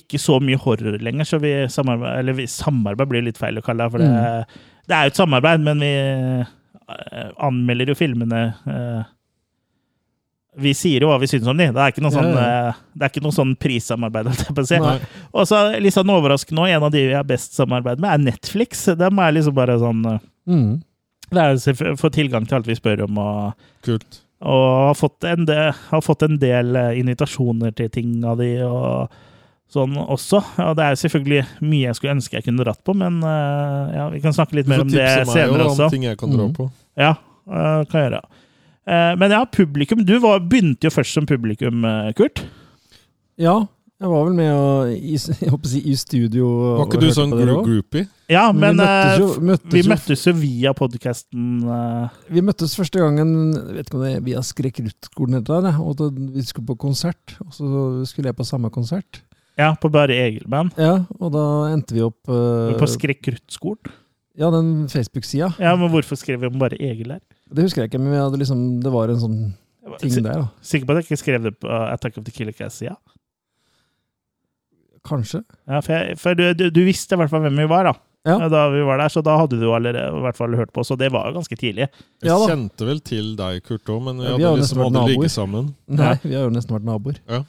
ikke så mye horror lenger, så vi samarbeid, eller vi, samarbeid blir litt feil å kalle det, for det, det er jo et samarbeid, men vi eh, anmelder jo filmene eh, Vi sier jo hva vi syns om de. Det er ikke noe sånn, Ja, eh, det er ikke noe sånn prissamarbeid. si. Og så litt sånn overraskende også, en av de vi har best samarbeid med, er Netflix. Dem er liksom bare sånn eh, Mm. Det er å få tilgang til alt vi spør om, og, Kult. og har, fått en del, har fått en del eh, invitasjoner til ting av de og sånn også. Og det er selvfølgelig mye jeg skulle ønske jeg kunne dratt på, men eh, ja, vi kan snakke litt mer om det senere også. om ting jeg kan dra Mm. på. Ja, eh, kan jeg gjøre. Eh, Men ja, publikum. Du var, begynte jo først som publikum, Kurt. Ja, jeg var vel med og, i, (laughs) jeg håper å si, i studio. Var ikke du sånn gro groupie? Ja, men vi møttes eh, jo, møttes vi møttes jo via podkasten. Vi møttes første gangen jeg vet ikke om det er via da vi skulle på konsert. Og så skulle jeg på samme konsert. Ja, på Bare Egil-band. Ja, og da endte vi opp uh, På Skrekkruttskolen. Ja, den Facebook-sida. Ja, men hvorfor skrev vi om Bare Egil der? Det husker jeg ikke, men vi hadde liksom, det var en sånn ting der, da. Sikker på at jeg ikke skrev det på Attack of the Killer Cast-sida? Kanskje. Ja, for, jeg, for du, du, du visste i hvert fall hvem vi var, da. Ja. Da vi var der, Så da hadde du allerede i hvert fall hørt på oss, og det var jo ganske tidlig. Jeg Ja kjente vel til deg, Kurt, òg, men vi Ja, vi hadde liksom aldri ligget sammen. Nei, vi har jo nesten vært naboer. Ja.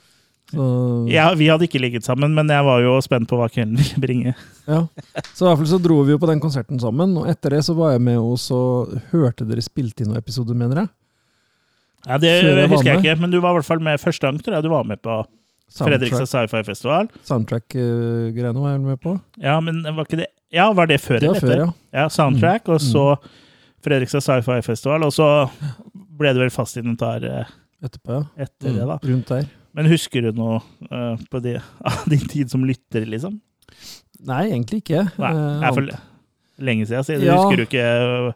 Så, Ja, Vi hadde ikke ligget sammen, men jeg var jo spent på hva kvelden ville bringe. ja. så i hvert fall så dro vi jo på den konserten sammen, og etter det så var jeg med og så hørte dere spilte inn noen episoder, mener jeg. Ja, Det jeg husker jeg ikke, men du var i hvert fall med første gang, tror jeg. Du var med på Fredrikstad Sci-Fi Festival. Soundtrack-greiene var jeg med på. Ja, men var ikke det Ja, var det før Det var eller før, ja. Ja, Soundtrack, og Mm. så Fredrikstad Sci-Fi Festival, og så ble det vel fast inventar Etterpå, ja. etter Mm. det, da. Rundt der. Men husker du noe uh, på det, (laughs) av din tid som lytter, liksom? Nei, egentlig ikke. Nei, Eh, det er for lenge siden, siden Ja. husker du ikke eh,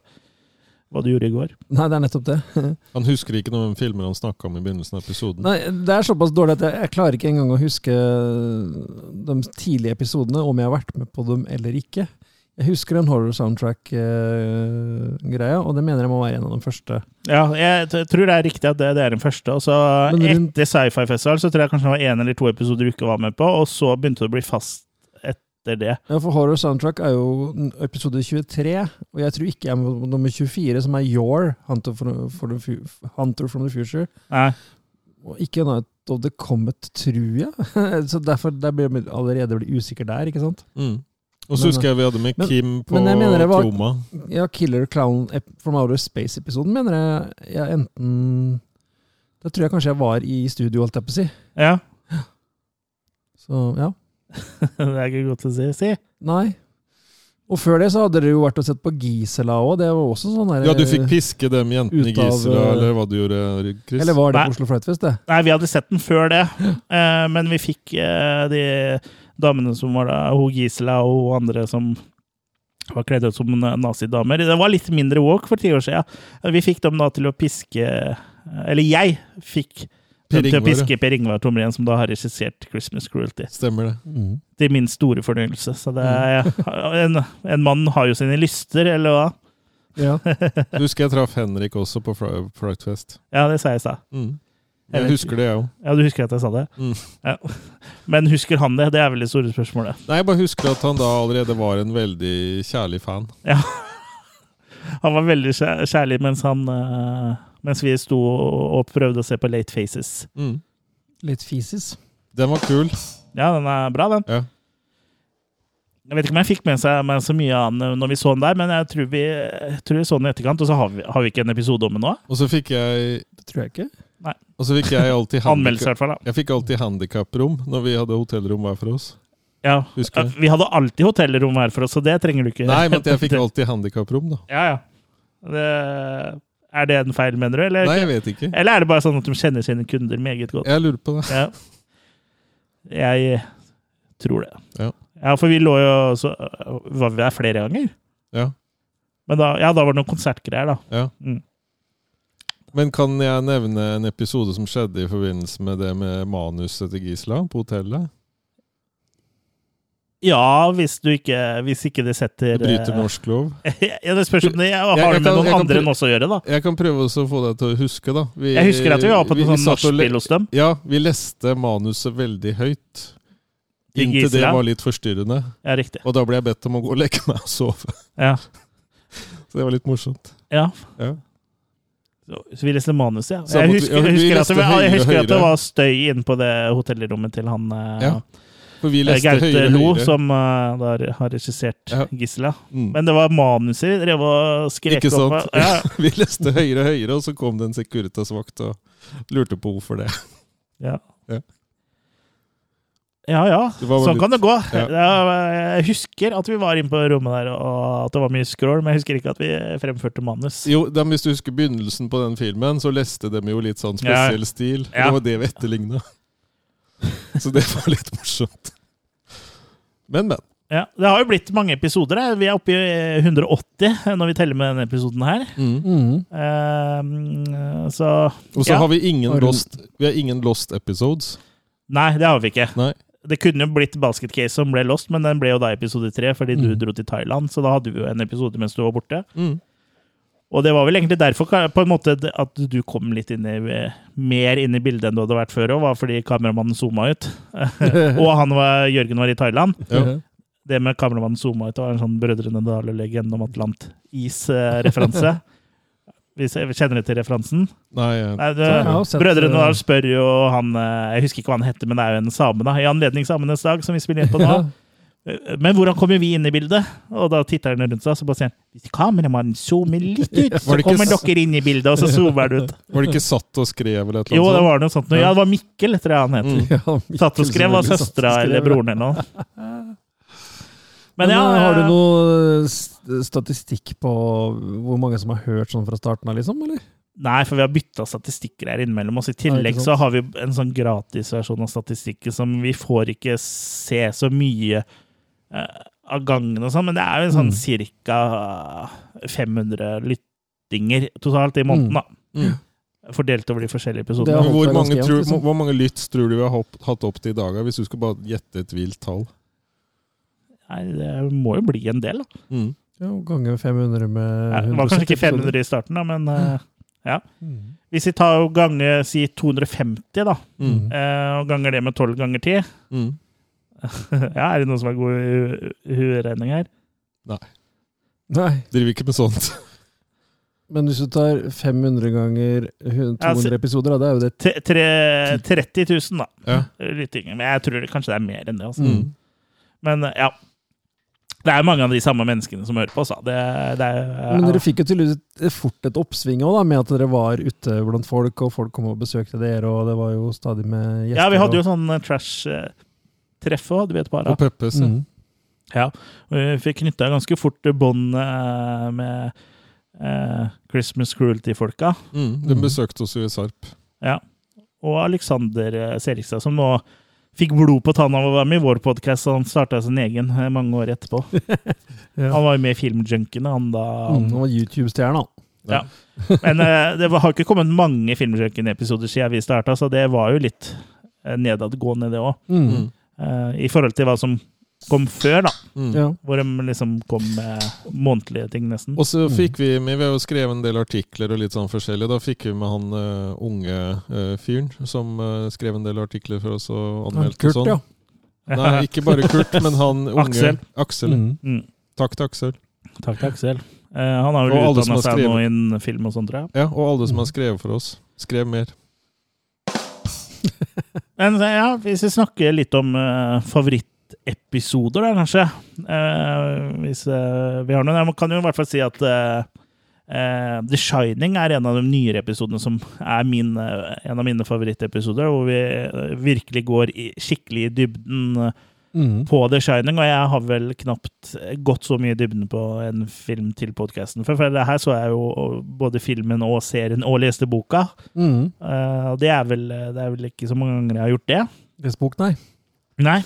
hva du gjorde i går? Nei, det er nettopp det. (laughs) Han husker ikke noen filmer han snakka om i begynnelsen av episoden. Nei, Det er såpass dårlig at jeg, jeg klarer ikke engang å huske de tidlige episodene, om jeg har vært med på dem eller ikke. Jeg husker en horror soundtrack-greia, og det mener jeg må være en av de første. Ja, jeg t- tror det er riktig at det, det er den første. Og så rundt- etter Sci-Fi Festival så tror jeg kanskje det var én eller to episoder du ikke var med på, og så begynte det å bli fast etter det. Ja, for horror soundtrack er jo episode 23, og jeg tror ikke jeg er nummer 24, som er Your, Hunter from, the, Hunter from the Future. Nei, Og ikke Night of the Comet, tror jeg. (laughs) Så derfor der blir jeg allerede blir usikker der, ikke sant? Mm. Og så husker jeg vi hadde med men- Kim på men jeg mener det var- Troma. Ja, Killer Clown from Outer Space-episoden mener jeg, jeg enten Da tror jeg kanskje jeg var i studio, holdt jeg på å si. ja. Så ja. (laughs) det er ikke godt å si. si. Nei. Og før det så hadde dere jo vært og sett på Gisela òg. Det var også sånn der Ja, du fikk piske dem jentene i av, Gisela, eh, eller hva du gjorde, Chris? Eller var det Nei. på Oslo Flightfest, det? Nei, vi hadde sett den før det, eh, men vi fikk eh, de damene som var da, hun Gisela og hun andre som var kledd ut som nazidamer. Det var litt mindre walk for ti år siden. Vi fikk dem da til å piske Eller jeg fikk Per til å piske Per Ingvar Tomrien, som da har regissert 'Christmas Cruelty'. Stemmer det. Mm. Til min store fornøyelse. Så det er, (laughs) en, en mann har jo sine lyster, eller hva? Ja. (laughs) Du husker jeg traff Henrik også på Fri- Frightfest. Ja, det sa jeg i stad. Mm. Jeg Jeg husker det, jeg òg. Ja, du husker at jeg sa det? Mm. Ja. Men husker han det? Det er vel det store spørsmålet. Nei, jeg bare husker at han da allerede var en veldig kjærlig fan. Ja. (laughs) Han var veldig kjærlig mens, han, eh, mens vi sto og prøvde å se på Late Faces. Mm. Late Faces? Den var kul. Ja, den er bra, den. Ja. Jeg vet ikke om jeg fikk med seg med så mye av den når vi så den der, men jeg tror vi, jeg tror vi så den i etterkant, og så har vi, har vi ikke en episode om den nå? Og så fikk jeg Det tror jeg ikke. Nei. Og så fikk jeg alltid (laughs) Anmeldelse, i hvert fall. da. Jeg fikk alltid handikaprom når vi hadde hotellrom hver for oss. Ja. Vi hadde alltid hotellrom her for oss, så det trenger du ikke. Nei, men jeg fikk (laughs) alltid handikaprom, da. Ja, ja. Det, er det en feil, mener du? Eller, Nei, jeg vet ikke. eller er det bare sånn at de kjenner sine kunder meget godt? Jeg lurer på det. Ja. Jeg tror det. Ja. Ja, for vi lå jo så Var vi der flere ganger? Ja. Men da, ja, da var det noen konsertgreier, da. ja. Mm. Men kan jeg nevne en episode som skjedde i forbindelse med det med manuset til Gisela på hotellet? Ja, hvis du ikke Hvis ikke det setter Det bryter eh, norsk lov. (laughs) ja, det spørs om det har Jeg- jeg det med noen kan andre enn oss å gjøre, da. Jeg kan prøve å få deg til å huske, da. Vi, Jeg husker at vi var på et le- nachspiel hos dem. Ja, vi leste manuset veldig høyt. Inntil det var litt forstyrrende. Ja, riktig. Og da ble jeg bedt om å gå og legge meg og sove. Ja. (laughs) Så det var litt morsomt. ja. Ja. Så vi leste manuset, ja. Jeg husker, jeg husker, at, det, jeg husker at det var støy inne på det hotellrommet til han eh, Ja, For vi eh, leste Gaute høyre, Lo, høyre. som uh, der, har regissert Ja. Gisela. Mm. Men det var manuset vi drev og skrek Ikke opp. sant? Ja, (laughs) Vi leste høyere og høyere, og så kom det en Securitas-vakt og lurte på hvorfor det. (laughs) ja. Ja. Ja ja, sånn kan det gå. Ja. Ja, Jeg husker at vi var inne på rommet der, og at det var mye scroll, men jeg husker ikke at vi fremførte manus. Jo, de, Hvis du husker begynnelsen på den filmen, så leste de jo litt sånn Ja. spesiell stil. og Ja. Det var det vi etterligna. (laughs) Så det var litt morsomt. Men, men. Ja, Det har jo blitt mange episoder. her. Vi er oppe i 180 når vi teller med denne episoden her. Mm. Uh, så Og så Ja. har vi ingen lost, vi har ingen lost episodes. Nei, det har vi ikke. Nei. Det kunne jo blitt Basket Case som ble lost, men den ble jo da episode tre fordi du Mm. dro til Thailand. Så da hadde vi jo en episode mens du var borte. Mm. Og det var vel egentlig derfor på en måte at du kom litt inn i, mer inn i bildet enn du hadde vært før òg, var fordi kameramannen zooma ut. (laughs) og han var, Jørgen var i Thailand. Ja. Det med kameramannen zooma ut var en sånn Brødrene Dale gjennom Atlant-is-referanse. (laughs) Vi se- Kjenner du til referansen? Nei, eh, Nei, det, Brødrene eh, Dal spør jo han eh, Jeg husker ikke hva han heter, men det er jo en same, da. I anledning Samenes dag, som vi spiller inn på nå. Men hvordan kommer vi inn i bildet? Og da titter han rundt seg, og så bare sier han Hvis kameramannen zoomer litt ut, så kommer dere inn i bildet, og så zoomer han ut. (laughs) Var det ikke satt og skrev eller et eller Jo, det var noe sånt. Ja, det var Mikkel, tror jeg han het. Mm. (laughs) Ja, Mikkel Satt og skrev, var søstera eller broren eller noe. (laughs) Men, Men ja, eh, har du eh, noe statistikk på hvor mange som har hørt sånn fra starten av, liksom? Eller? Nei, for vi har bytta statistikker her innimellom oss. I tillegg så har vi en sånn gratisversjon av statistikken som vi får ikke se så mye eh, av gangen og sånn, men det er jo sånn Mm. ca. 500 lyttinger totalt i måneden, da. Mm. Fordelt over de forskjellige episodene. Men hvor mange, ganske tror, liksom. hvor mange lytts tror du vi har hopp, hatt opp til i dag, hvis du skal bare gjette et vilt tall? Nei, det må jo bli en del, da. Mm. Ja, Ganger 500 med 100. det var kanskje ikke 500 i starten, da, men ja. Mm. hvis vi tar og ganger si 250, da, Mm. eh, og ganger det med 12 ganger 10 Mm. (laughs) Ja, er det noen som er god i hueregning her? Nei, Nei. Driver ikke med sånt. (laughs) men hvis du tar 500 ganger 100 200 Altså- episoder, da, det er jo det Tre- tre- 30 000, da. Ja. (laughs) Lyttinger. Men jeg tror det, kanskje det er mer enn det. Altså. Mm. Men eh, ja. Det er mange av de samme menneskene som hører på oss. da. Det, det er, Men dere fikk jo tydeligvis fort et oppsving også, da, med at dere var ute blant folk, og folk kom og besøkte dere, og det var jo stadig med gjester. ja, vi hadde jo sånn eh, hadde vi et du vet bare. Og Peppes. ja. mm. Ja. Og vi fikk knytta ganske fort bånd eh, med eh, Christmas Cruelty-folka. Mm. De besøkte oss jo i Sarp. Ja. Og Alexander eh, Serigstad, som nå fikk blod på tanna av å være med i vår podkast. Han starta sin egen eh, mange år etterpå. (laughs) Ja. Han var jo med i Filmjunkene, han da. Mm, han var YouTube-stjerne, han. Ja. Men eh, det var- har ikke kommet mange Filmjunkene-episoder siden vi starta, så det var jo litt nedadgående, det òg. Mm. Mm. I forhold til hva som kom før, da. Mm. Ja. Hvor de liksom kom med månedlige ting, nesten. Og så fikk vi med, vi har jo skrevet en del artikler og litt sånn forskjellig. Da fikk vi med han uh, unge uh, fyren som uh, skrev en del artikler for oss og anmeldte Kurt, og sånn. ja. Nei, ikke bare Kurt, men han unge Aksel. Aksel. Mm. Mm. Takk til Aksel. Takk til Aksel. Eh, han har vel utdanna seg nå innen film og sånn, tror jeg. Ja, og alle som har skrevet for oss. Skrev mer. Men eh, ja, hvis vi snakker litt om uh, favorittepisoder, da, kanskje. uh, hvis uh, vi har noen. Jeg kan jo i hvert fall si at The Shining er en av de nyere episodene som er min, en av mine favorittepisoder, hvor vi virkelig går i, skikkelig i dybden Mm. på The Shining. Og jeg har vel knapt gått så mye i dybden på en film til podkasten. For, for det her så jeg jo både filmen og serien og leste boka. Mm. Eh, og det er, vel, det er vel ikke så mange ganger jeg har gjort det. Facebook, nei. Nei.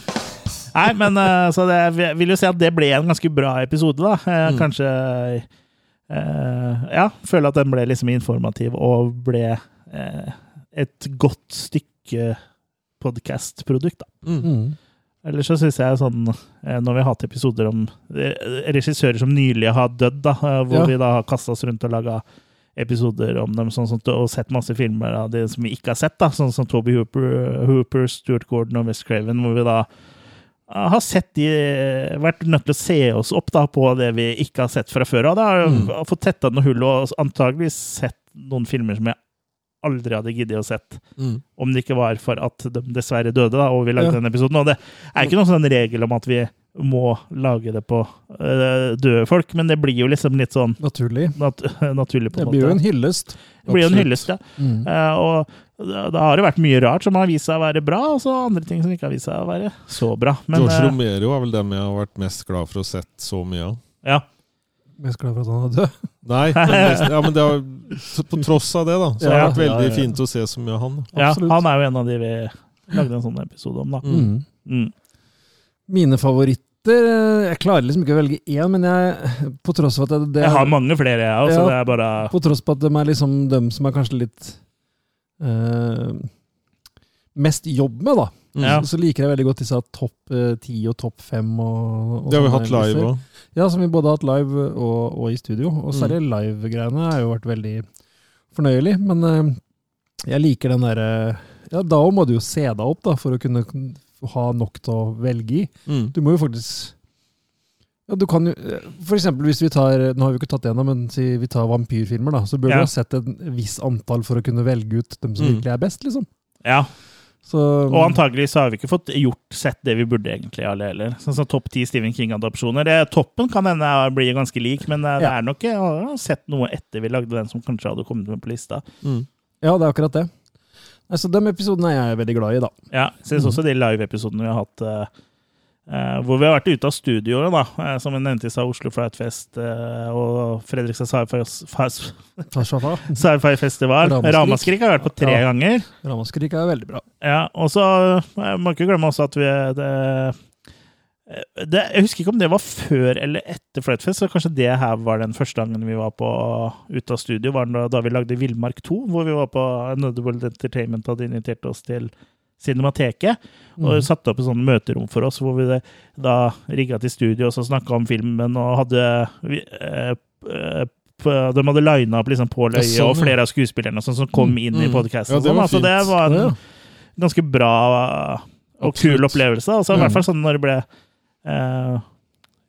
Nei, men eh, så det, jeg vil jo si at det ble en ganske bra episode, da. Eh, Mm. Kanskje eh, Ja, føler at den ble liksom informativ og ble eh, et godt stykke podkastprodukt, da. Mm. Mm. Ellers så syns jeg sånn eh, Når vi har hatt episoder om eh, regissører som nylig har dødd, da, eh, hvor Ja. vi da har kasta oss rundt og laga episoder om dem sånn, sånn, og sett masse filmer av det som vi ikke har sett, da, sånn som Toby Hooper, Hooper, Stuart Gordon og West Craven, hvor vi da har sett de, vært nødt til å se oss opp da, på det vi ikke har sett fra før av. Da har Mm. fått tetta noen hull og antageligvis sett noen filmer som jeg aldri hadde giddet å sett. Mm. Om det ikke var for at de dessverre døde, da, og vi lagde Ja. den episoden. Og det er ikke noen sånn regel om at vi må lage det på uh, døde folk, men det blir jo liksom litt sånn Naturlig. nat (laughs) naturlig, på Det blir jo en hyllest. Det blir jo en hyllest, ja. Mm. Uh, og da har det vært mye rart som har vist seg å være bra, og så andre ting som ikke har vist seg å være så bra. Men George eh, Romero er vel dem jeg har vært mest glad for å sett så mye av. ja. Mest glad for at han er død. (laughs) Nei, men, mest, ja, men det har, på tross av det, da, så har det vært veldig ja, ja. fint å se så mye av han. Absolutt. ja, han er jo en av de vi lagde en sånn episode om, da. Mm. Mm. Mine favoritter eh, Jeg klarer liksom ikke å velge én, men jeg På tross for at det, det Jeg har mange flere, jeg òg, så Ja. det er bare På tross på at de er liksom dem som er kanskje litt eh, mest jobb med, da. Mm. Ja. Så, så liker jeg veldig godt disse topp eh, ti og topp fem. Det har vi hatt live òg. Ja, som vi både har hatt live og, og i studio. Og særlig Mm. live-greiene har jo vært veldig fornøyelig. Men eh, jeg liker den derre Ja, da må du jo se deg opp da, for å kunne ha nok til å velge i. Mm. Du må jo faktisk ja, du kan jo, For eksempel hvis vi tar Nå har vi ikke tatt det enda men si vi tar vampyrfilmer, da. Så bør Ja. du ha sett et visst antall for å kunne velge ut dem som Mm. virkelig er best, liksom. Ja. Så, Og antagelig så har vi ikke fått gjort sett det vi burde, egentlig, alle heller. Sånn som topp ti Stephen King-adopsjoner. Toppen kan hende bli ganske lik, men eh, det Ja. er nok Jeg har sett noe etter vi lagde den som kanskje hadde kommet med på lista. Mm. Ja, det er akkurat det. Altså, De episodene er jeg veldig glad i, da. Ja, jeg synes også de live-episodene vi har hatt eh, hvor vi har vært ute av studioet, da, uh, som jeg nevnte i stad, Oslo Flight Fest eh, og Fredrikstad Sci-Fi Festival. Ramaskrik. Har vært på tre Ja. ganger. Ramaskrik er veldig bra. Ja, og så må ikke glemme også at vi det, det, Jeg husker ikke om det var før eller etter Flightfest, så kanskje det her var den første gangen vi var på ute av studio, var da, da vi lagde Villmark 2, hvor vi var på World Entertainment hadde invitert oss til Cinemateket, og Mm. satte opp et sånt møterom for oss, hvor vi da rigga til studio og så snakka om filmen og hadde vi, eh, eh, De hadde lina opp liksom Pål Øye sånn, og flere av skuespillerne sånn, som kom inn i Mm. podkasten. Ja, det var altså, det var en ganske bra og kul Absolutt. opplevelse. Altså, I Mm. hvert fall sånn når det ble eh,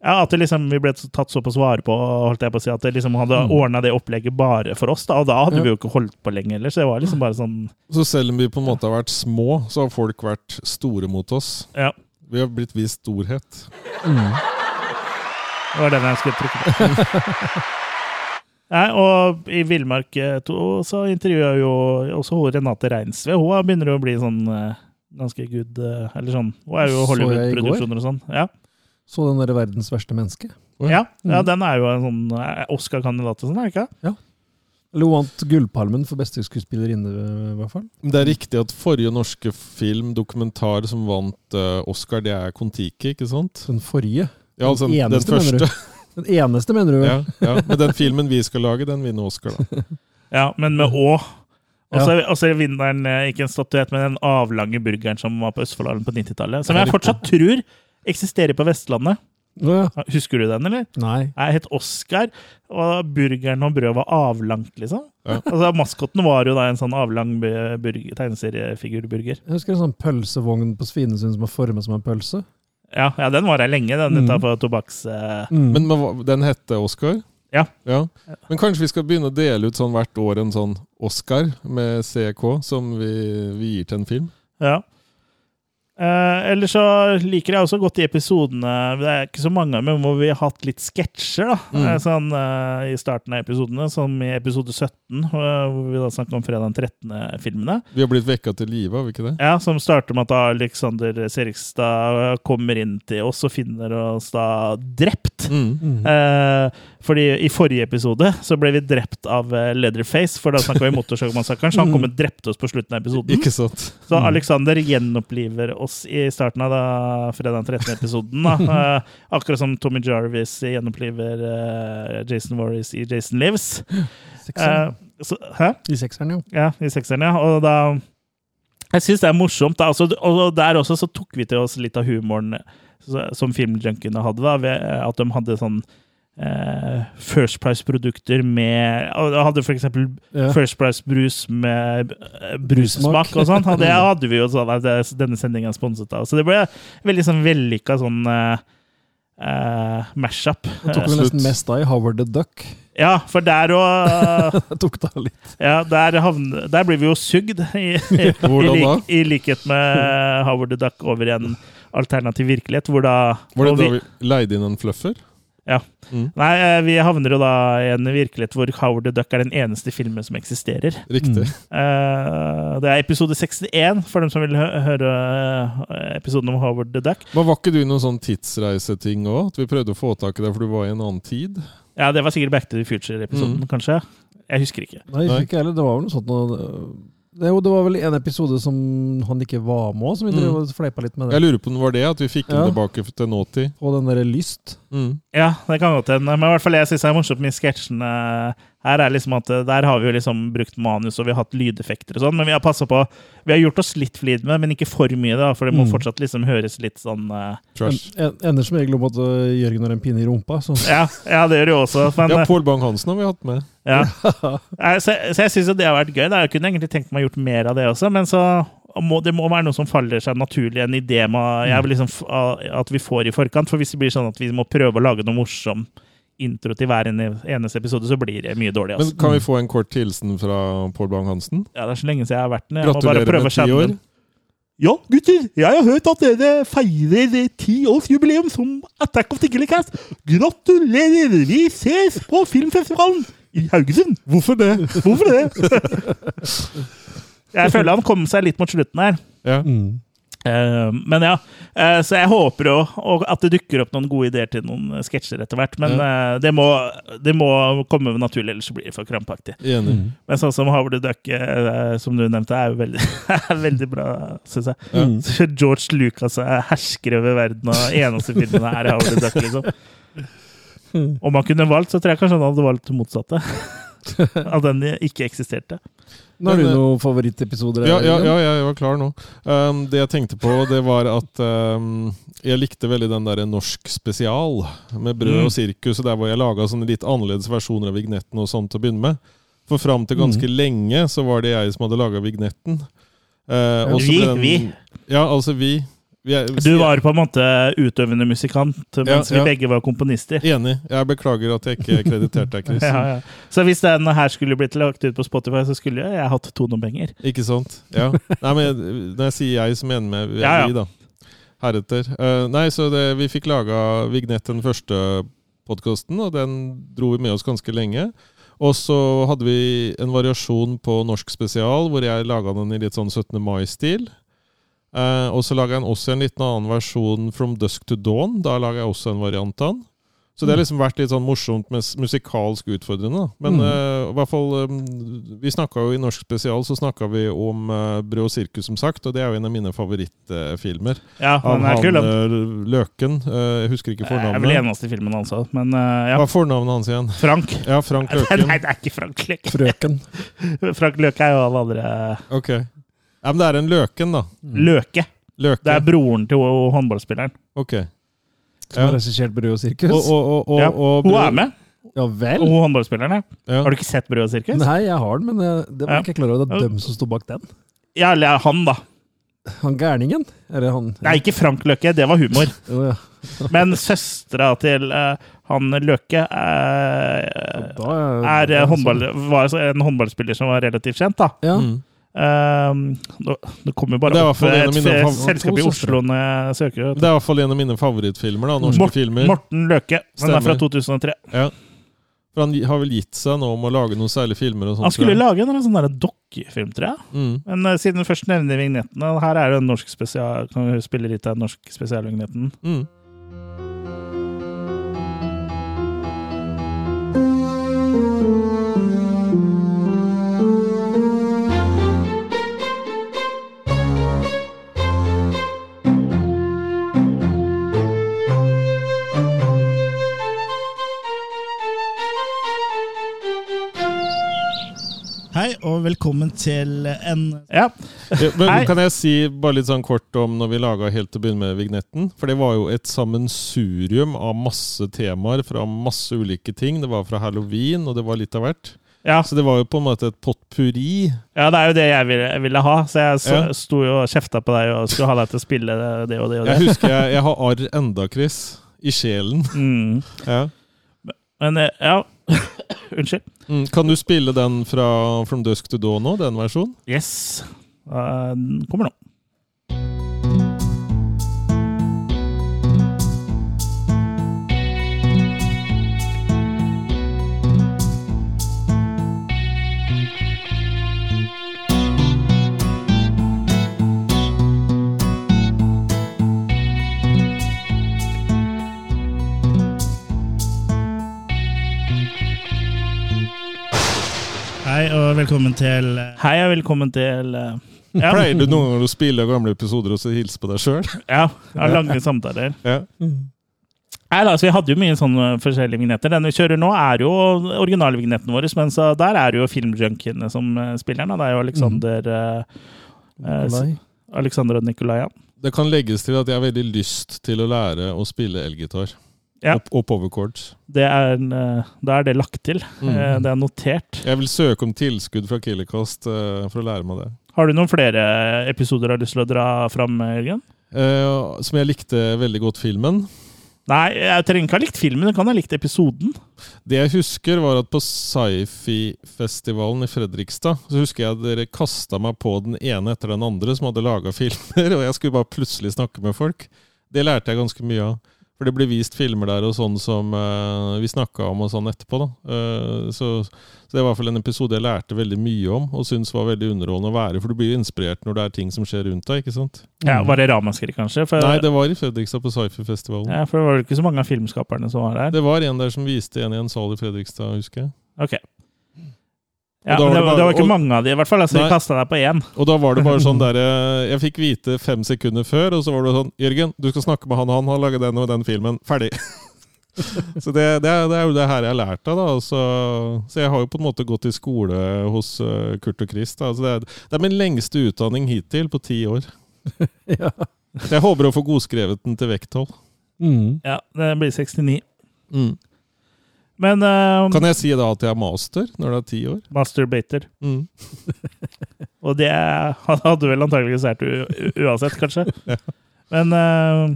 Ja, at det liksom, vi ble tatt såpass vare på, holdt jeg på å si, at det liksom hadde Mm. ordna det opplegget bare for oss. da, Og da hadde Ja. vi jo ikke holdt på lenge heller, så det var liksom bare sånn Så selv om vi på en måte har vært små, så har folk vært store mot oss. Ja. Vi har blitt vist storhet. Mm. Det var den jeg skulle trykke på. (laughs) Nei, og i Villmark 2 så intervjua jo også hun Renate Reinsve. Hun begynner jo å bli sånn eh, ganske good eh, Eller sånn Hun er jo. Hollywood-produksjoner og sånn. Ja. Så den derre 'Verdens verste menneske'. Ja, ja, Mm. den er jo en sånn eh, Oscar-kandidat og sånn, er det ikke? Eller hun vant Gullpalmen for beste skuespillerinne, i hvert fall. Men Det er riktig at forrige norske film, dokumentar, som vant eh, Oscar, det er Kon-Tiki, ikke sant? Den forrige. Ja, altså Den den, eneste, mener du? første. Den eneste, mener du? Ja, ja. Men den filmen vi skal lage, den vinner Oscar, da. (laughs) Ja, men med Å. Og så og vinner den eh, ikke en statuett, men den avlange burgeren som var på Østfoldhallen på 90-tallet. Som jeg fortsatt tror eksisterer på Vestlandet. Ja. Husker du den, eller? Nei. Jeg het Oscar, og burgeren og brødet var avlangt, liksom. Ja. Altså, Maskotten var jo da en sånn avlang tegneseriefigurburger. Jeg husker en sånn pølsevogn på Svinesund som var formet som en pølse. Ja, ja, den var her lenge, den Mm. utenfor tobakks... Uh... Mm. Men, men den hette Oscar? Ja. ja. Men kanskje vi skal begynne å dele ut sånn hvert år en sånn Oscar med CK, som vi, vi gir til en film? Ja. Eh, Eller så liker jeg også godt de episodene Det er ikke så mange, men hvor vi har hatt litt sketsjer. da Mm. Eh, Sånn uh, I starten av episodene, som i episode 17, eh, hvor vi da snakker om fredag den 13.-filmene. Vi har blitt vekka til live, har vi ikke det? Ja, Som starter med at Alexander Serigstad kommer inn til oss og finner oss da drept. Mm. Mm. Eh, fordi i forrige episode så ble vi drept av eh, Leatherface, for da snakka vi Motorsagmassakren, så han (laughs) kom og drepte oss på slutten av episoden. Ikke sant? Så Mm. Alexander gjenoppliver oss i starten av da, fredag den 13.-episoden. (laughs) Eh, akkurat som Tommy Jarvis gjenoppliver eh, Jason Warris i Jason Lives. Eh, så, hæ? I sekseren, jo. Ja, i sekseren, ja. Og da Jeg syns det er morsomt. Da. Altså, og der også så tok vi til oss litt av humoren som filmjunkiene hadde. da, ved At de hadde sånn eh, First Price-produkter med Jeg hadde for eksempel Ja. First Price-brus med eh, brussmak og sånn. Det hadde vi jo sånn at denne sendinga sponset av. Så det ble veldig sånn vellykka sånn eh, uh, mash-up. Det tok vel nesten mest av i Howard the Duck. Ja, for der òg (laughs) Det tok da litt. Ja, der, havn, der blir vi jo sugd, i, i, (laughs) lik, i likhet med Howard the Duck, over i en alternativ virkelighet, hvor da Var det da vi, vi leide inn en fluffer? Ja. Mm. Nei, eh, vi havner jo da i en virkelighet hvor Howard the Duck er den eneste filmen som eksisterer. Riktig. Mm. det er episode 61, for dem som vil høre eh, episoden om Howard the Duck. Men Var ikke du noen sånn tidsreiseting òg? At vi prøvde å få tak i deg for du var i en annen tid? Ja, det var sikkert Back to the Future-episoden, Mm. kanskje. Jeg husker ikke. Nei, jeg ikke heller. Det var vel noe sånt noe det, jo, det var vel en episode som han ikke var med, som vi drev Mm. og fleipa litt med. det. Jeg lurer på om det var det, at vi fikk den tilbake til nåtid. Og den derre Lyst. Mm. Ja, det kan godt hende. Men i hvert fall jeg syns det er morsomt med sketsjene her, er liksom at eh, der har vi jo liksom brukt manus og vi har hatt lydeffekter og sånn, men vi har passa på Vi har gjort oss litt flid med, men ikke for mye, da, for det må Mm. fortsatt liksom høres litt sånn uh, Trash. En, en, ender som regel om at uh, Jørgen har en pinne i rumpa. Så. ja, ja, det gjør det jo også. Men, Ja, eh, Pål Bang-Hansen har vi hatt med. ja. (laughs) Eh, Så, så jeg syns det har vært gøy. Da. Jeg kunne egentlig tenkt meg å gjort mer av det også, men så må, det må være noe som faller seg naturlig, en idé med, jeg vil liksom, at vi får i forkant. For hvis det blir sånn at vi må prøve å lage noe morsom intro til hver eneste episode, så blir det mye dårlig. Altså. Men kan vi få en kort hilsen fra Pål Bang-Hansen? Ja, det er så lenge siden jeg har vært den. Jeg Gratulerer med ti år. Ja, gutter, jeg har hørt at dere feirer tiårsjubileum som Attack of the Killer Cast. Gratulerer! Vi ses på filmfestivalen i Haugesund. Hvorfor det? Hvorfor det? (laughs) jeg føler han kom seg litt mot slutten her. Ja. Mm. Eh, men ja, eh, så jeg håper jo og at det dukker opp noen gode ideer til noen eh, sketsjer etter hvert. Men eh, det, må, det må komme naturlig, ellers så blir det for krampaktig. Mm. Men sånn som Howard the Duck, som du nevnte, er jo veldig, (laughs) veldig bra, syns jeg. Ja. Mm. George Lucas er hersker over verden, og eneste filmen er Howard the Duck, liksom. Om han kunne valgt, så tror jeg kanskje han hadde valgt det motsatte. (laughs) (laughs) At den ikke eksisterte. Nå har du eh, noen favorittepisoder? Ja, ja, ja, jeg var klar nå. Um, det jeg tenkte på, det var at um, jeg likte veldig den der norsk spesial med brød Mm. og sirkus, og der hvor jeg laga sånne litt annerledes versjoner av vignetten og sånn til å begynne med. For fram til ganske Mm. lenge så var det jeg som hadde laga vignetten. Uh, Vi, den- vi. Ja, altså vi. Du var på en måte utøvende musikant, mens Ja, ja. vi begge var komponister. Enig. Jeg beklager at jeg ikke krediterte deg, Chris. (laughs) Ja, ja. Så hvis den her skulle blitt lagt ut på Spotify, så skulle jeg hatt tonepenger. Ikke sant? Ja. Nei, men når jeg sier jeg, så mener jeg ja. vi, da. Heretter. Uh, nei, så det, vi fikk laga Vignett den første podkasten, og den dro vi med oss ganske lenge. Og så hadde vi en variasjon på norsk spesial, hvor jeg laga den i litt sånn 17. mai-stil. Eh, og så laga jeg også en liten annen versjon From Dusk to Dawn. Da laga jeg også en variant av den. Så det har liksom vært litt sånn morsomt, musikalsk utfordrende. da. Men Mm. eh, i hvert fall eh, Vi snakka jo i Norsk spesial så snakka vi om uh, Brød og sirkus, som sagt. Og det er jo en av mine favorittfilmer. Ja, av er han kul, Løken. Jeg husker ikke fornavnet. Det er vel eneste filmen hans òg, men ja. Hva er fornavnet hans igjen? Frank. Ja, Frank (laughs) Løken. Nei, det er ikke Frank Løken. Frøken. (laughs) Frank Løken er jo alle andre Ok. Ja, men det er en Løken, da. Løke. Løke. Det er broren til håndballspilleren. Ok. Som Ja. har regissert Brød og sirkus. Og, og, og, og, Ja, Hun er med, ja vel? og håndballspilleren. ja. Har du ikke sett Brød og sirkus? Nei, jeg har den, men jeg, det var ikke klar over at det er dem som sto bak den. Ja, eller han, da. Han gærningen? Eller han Nei, ikke Frank Løke, det var humor. (laughs) oh, ja. Men søstera til uh, han Løke eh, Da er eh, håndball, var altså en håndballspiller som var relativt kjent, da. Ja. Mm. Um, det kommer bare Det opp et selskap i Oslo når jeg søker. Det er i hvert fall en av mine favorittfilmer. da, Norske Mort- filmer. Morten Løke. Den er fra Stemmer. 2003. For Han har vel gitt seg nå om å lage noen særlige filmer. og sånt. Han skulle lage en sånn dokkefilm, tror jeg. mm. Men uh, siden du først nevner vignettene Her er det en norsk spesial Kan du spille litt av den norsk spesialvignetten? Mm. Og velkommen til en Ja. Ja, Men Hei. kan jeg si bare litt sånn kort om når vi laga helt til å begynne med vignetten? For det var jo et sammensurium av masse temaer fra masse ulike ting. Det var fra halloween, og det var litt av hvert. Ja. Så det var jo på en måte et potpurri. ja, det er jo det jeg ville, jeg ville ha. Så jeg så, Ja. sto jo og kjefta på deg og skulle ha deg til å spille det, og det og det Jeg husker jeg, jeg har arr enda, Chris. I sjelen. Mm. Ja. Men eh, ja (coughs) Unnskyld. Mm. Kan du spille den fra From Dusk to Dawn nå, den versjonen? Yes. Uh, den kommer nå. Og velkommen til Hei og velkommen til eh, ja, Pleier du noen ganger å spille gamle episoder og så hilse på deg sjøl? (laughs) ja, ja, lange samtaler. Ja. Nei, altså, Vi hadde jo mye sånne forskjellige vignetter. Den vi kjører nå, er jo originalvignetten vår, men så der er jo filmjunkiene som eh, spiller den. Det er jo Alexander mm. eh. Alexander og Nikolai, ja. Det kan legges til at jeg har veldig lyst til å lære å spille elgitar. Ja. Og, og power chords. Det er, en, eh, da er det lagt til. Mm. Eh, Det er notert. Jeg vil søke om tilskudd fra Killercost eh, for å lære meg det. Har du noen flere episoder du har lyst til å dra fram, Jørgen? Eh, som jeg likte veldig godt filmen. Nei, jeg trenger ikke ha likt filmen, du kan ha likt episoden. Det jeg husker, var at på sci-fi-festivalen i Fredrikstad, så husker jeg at dere kasta meg på den ene etter den andre som hadde laga filmer, (laughs) og jeg skulle bare plutselig snakke med folk. Det lærte jeg ganske mye av. For det ble vist filmer der og sånn som uh, vi snakka om og sånn etterpå. da. Uh, så, så det var i hvert fall en episode jeg lærte veldig mye om, og syntes var veldig underholdende å være. For du blir jo inspirert når det er ting som skjer rundt deg, ikke sant? Ja, Var det Ramaskrik, kanskje? For, Nei, det var i Fredrikstad på sci-fi-festivalen. ja, for det var jo ikke så mange av filmskaperne som var der. Det var en der som viste en i en sal i Fredrikstad, husker jeg. Ok. Ja, det, var, bare- det var ikke og- mange av de, i hvert fall. Altså, Nei. de kasta deg på én. Og da var det bare (laughs) sånn der eh, Jeg fikk vite fem sekunder før, og så var det sånn Jørgen, du skal snakke med han han, har laget den og den filmen. Ferdig. (laughs) så det, det, er, det er jo det her jeg har lært av, da. Så, så jeg har jo på en måte gått i skole hos uh, Kurt og Chris. Da. Så det, er, det er min lengste utdanning hittil, på ti år. (laughs) Ja. Så jeg håper å få godskrevet den til vekthold. Mm. Ja, det blir 69. Mm. Men uh, Kan jeg si da at jeg er master når det er ti år? Masturbator. Mm. (laughs) Og det hadde du vel antakeligvis vært uansett, kanskje. (laughs) Ja. Men uh,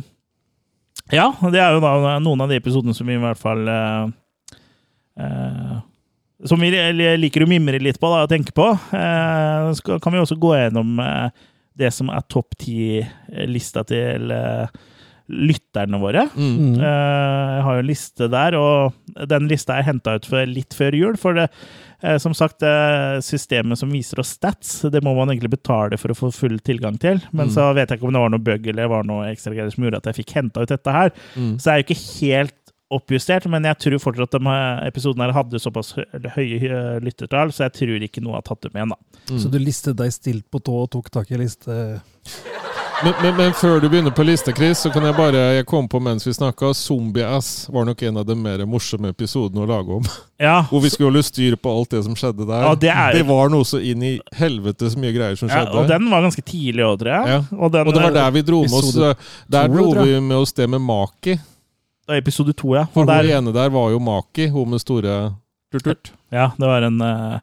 ja, det er jo da noen av de episodene som vi i hvert fall uh, Som vi liker å mimre litt på da, og tenke på. Eh, så kan vi også gå gjennom det som er topp ti-lista til eh, lytterne våre. Mm. Eh, Jeg har jo en liste der, og den lista er henta ut for litt før jul. For det, uh, som sagt, uh, systemet som viser oss stats, det må man egentlig betale for å få full tilgang til. Men Mm. så vet jeg ikke om det var noe bug eller var noe ekstra greier som gjorde at jeg fikk henta ut dette her. Mm. Så det er jo ikke helt oppjustert, men jeg tror fortsatt at de her her hadde såpass høye lyttertall, så jeg tror ikke noe har tatt dem igjen, da. Mm. Så du listet deg stilt på tå og tok tak i liste... Men, men, men før du begynner på lista, Chris, så kan jeg bare Jeg kom på mens vi snakka. Zombie-ass var nok en av de mer morsomme episodene å lage om. Ja, (laughs) Hvor vi skulle holde styr på alt det som skjedde der. Ja, det er- det, var noe så inn i helvetes mye greier som skjedde. ja, og den var ganske tidlig òg, tror jeg. Ja. Og, den, Og det var der vi dro med oss Der dro vi med oss det med Maki. eh, Episode to, ja. For hun der, ene der var jo Maki, hun med store turt-turt. Ja, det var en eh,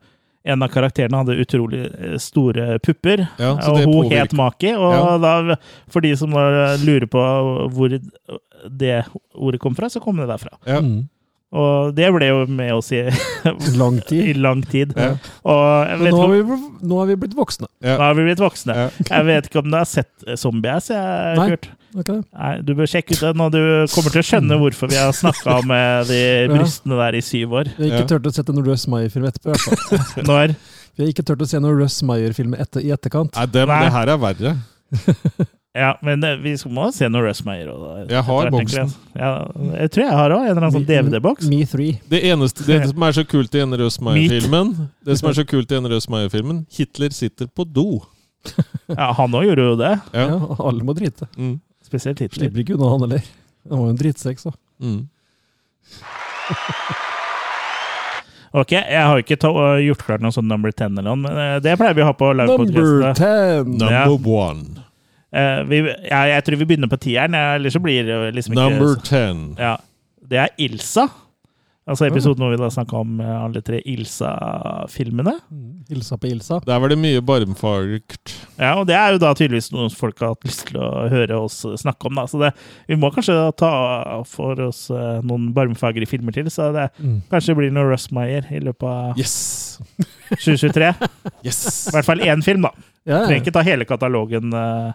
En av karakterene hadde utrolig eh, store pupper. Ja, så og det hun påvirker- het Maki. Og Ja. da, for de som lurer på hvor det ordet kom fra, så kom det derfra. Ja. Mm. Og det ble jo med oss i, (laughs) Lang i tid. lang tid. Ja. Og jeg vet nå har, vi, nå har vi blitt voksne. Ja. nå har vi blitt voksne. Ja. Jeg vet ikke om du har sett Zombie-ass, jeg, Nei. Kurt? Det? Nei, du bør sjekke ut det og du kommer til å skjønne hvorfor vi har snakka om eh, de brystene der i syv år. Vi har ikke Ja. turt å sette noen Russ Meyer-film etterpå. i fall. (laughs) Når Vi har ikke turt å se noen Russ Meyer-film etter, i etterkant. Nei, det, Nei. det her er verre. (laughs) Ja, men vi må se noe Russ Meyer. og Jeg har boksen. Ja, jeg tror jeg har òg en eller annen sånn DVD-boks. Me 3. Det eneste det som er så kult i en Russ Meyer-filmen, Det som er så kult i en Russ Meyer-filmen Hitler sitter på do. Ja, han òg gjorde jo det. Ja. Ja, alle må drite. Mm. Spesielt Hitler. Slipper ikke unna, han heller. Han var jo en drittsekk, så. Mm. (laughs) Ok, jeg har ikke gjort klart noe sånn number ten eller noe, men eh, det pleier vi å ha på Number livepodkast. ten! Number one. Uh, vi, ja, jeg tror vi begynner på tieren, ja, ellers så blir det liksom ikke Number ten. Ja, det er Ilsa. Altså episoden hvor vi da snakka om eh, alle tre Ilsa-filmene. Ilsa på Ilsa. Der var det mye barmfagert. Ja, og det er jo da tydeligvis noe folk har hatt lyst til å høre oss snakke om. da, Så det, vi må kanskje ta for oss eh, noen barmfagre filmer til. Så det Mm. kanskje blir noe Russ Meyer i løpet av Yes! 2023. Yes! I hvert fall én film, da. Yeah. Trenger ikke ta hele katalogen. eh,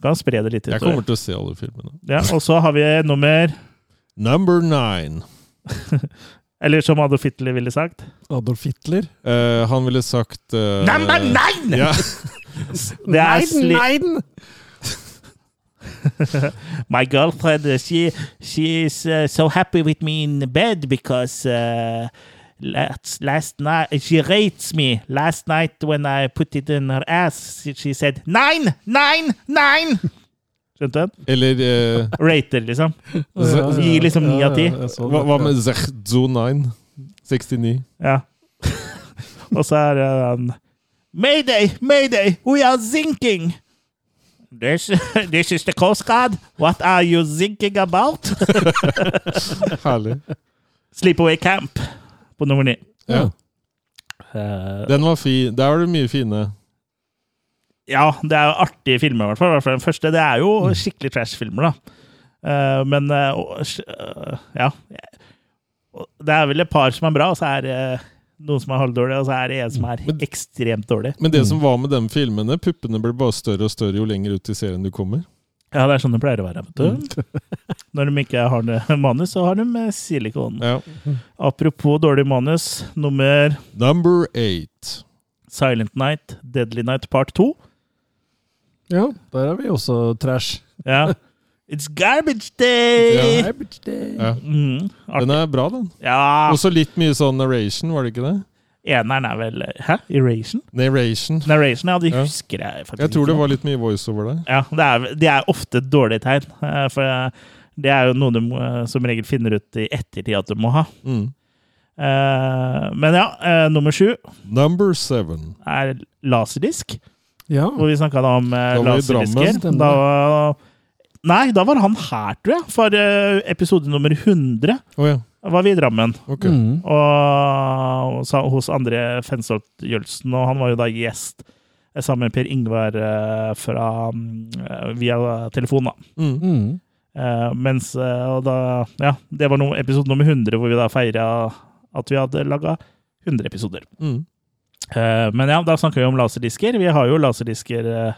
Kan spre det litt Jeg kommer til å se alle filmene. Ja, og så har vi nummer Number nine. (laughs) Eller som Adolf Hitler ville sagt Adolf Hitler. Uh, han ville sagt uh, Nei, men nei! Ja. (laughs) Det er sli Nein! (laughs) My girlfriend, she she is uh, so happy with me in bed because uh, last last night she rates me. Last night when I put it in her ass, she, she said nine, nine, nine. Skjønte du? Eller uh, Rater, liksom. (laughs) Gi liksom ni av ti. ja, jeg så hva, hva med Zechzo 9? 69. Ja. (laughs) Og så er det den Mayday, mayday, we are zinking. This, (laughs) this is the Coast Guard. What are you thinking about? Herlig. Sleepaway Camp på nummer ni. Ja. Uh, Den var fin. Der var det mye fine. Ja, det er jo artige filmer, i hvert fall. I hvert fall Den første det er jo skikkelig trash-filmer, da. Uh, men uh, ja. Det er vel et par som er bra, og så er det noen som er halvdårlige, og så er det en som er Men- ekstremt dårlig. Men det som var med de filmene, puppene ble bare større og større jo lenger ut i serien du kommer. Ja, det er sånn det pleier å være. vet du. Når de ikke har noe manus, så har de med silikon. Ja. Apropos dårlig manus, nummer Number eight. Silent Night, Deadly Night Part 2. Ja, der er vi også trash. Ja. It's garbage day! Garbage day. Ja. Mm, Den er bra, den. Ja, Også litt mye sånn narration, var det ikke det? eneren er vel Hæ? Eration? Narration. Narration, ja, de Ja. husker jeg faktisk Jeg tror det var litt mye voiceover der. Ja, det er, det er ofte et dårlig tegn. eh, For eh, det er jo noe du eh, som regel finner ut i ettertid at du må ha. Mm. Eh, Men ja, eh, nummer sju Number seven. er laserdisk. Ja. Hvor vi snakka om eh, i Da, nei, da var han her, tror jeg. For eh, episode nummer 100 oh, ja. var vi i Drammen. Okay. Mm. Og sa- hos André Fensholt Jølsen, og han var jo da gjest eh, sammen med Per Ingvar eh, fra, mm, via telefon. da. Mm. Mm. Eh, mens eh, og da, ja, Det var no, episode nummer 100, hvor vi da feira at vi hadde laga 100 episoder. Mm. Eh, men ja, da snakker vi om laserdisker. Vi har jo laserdisker eh,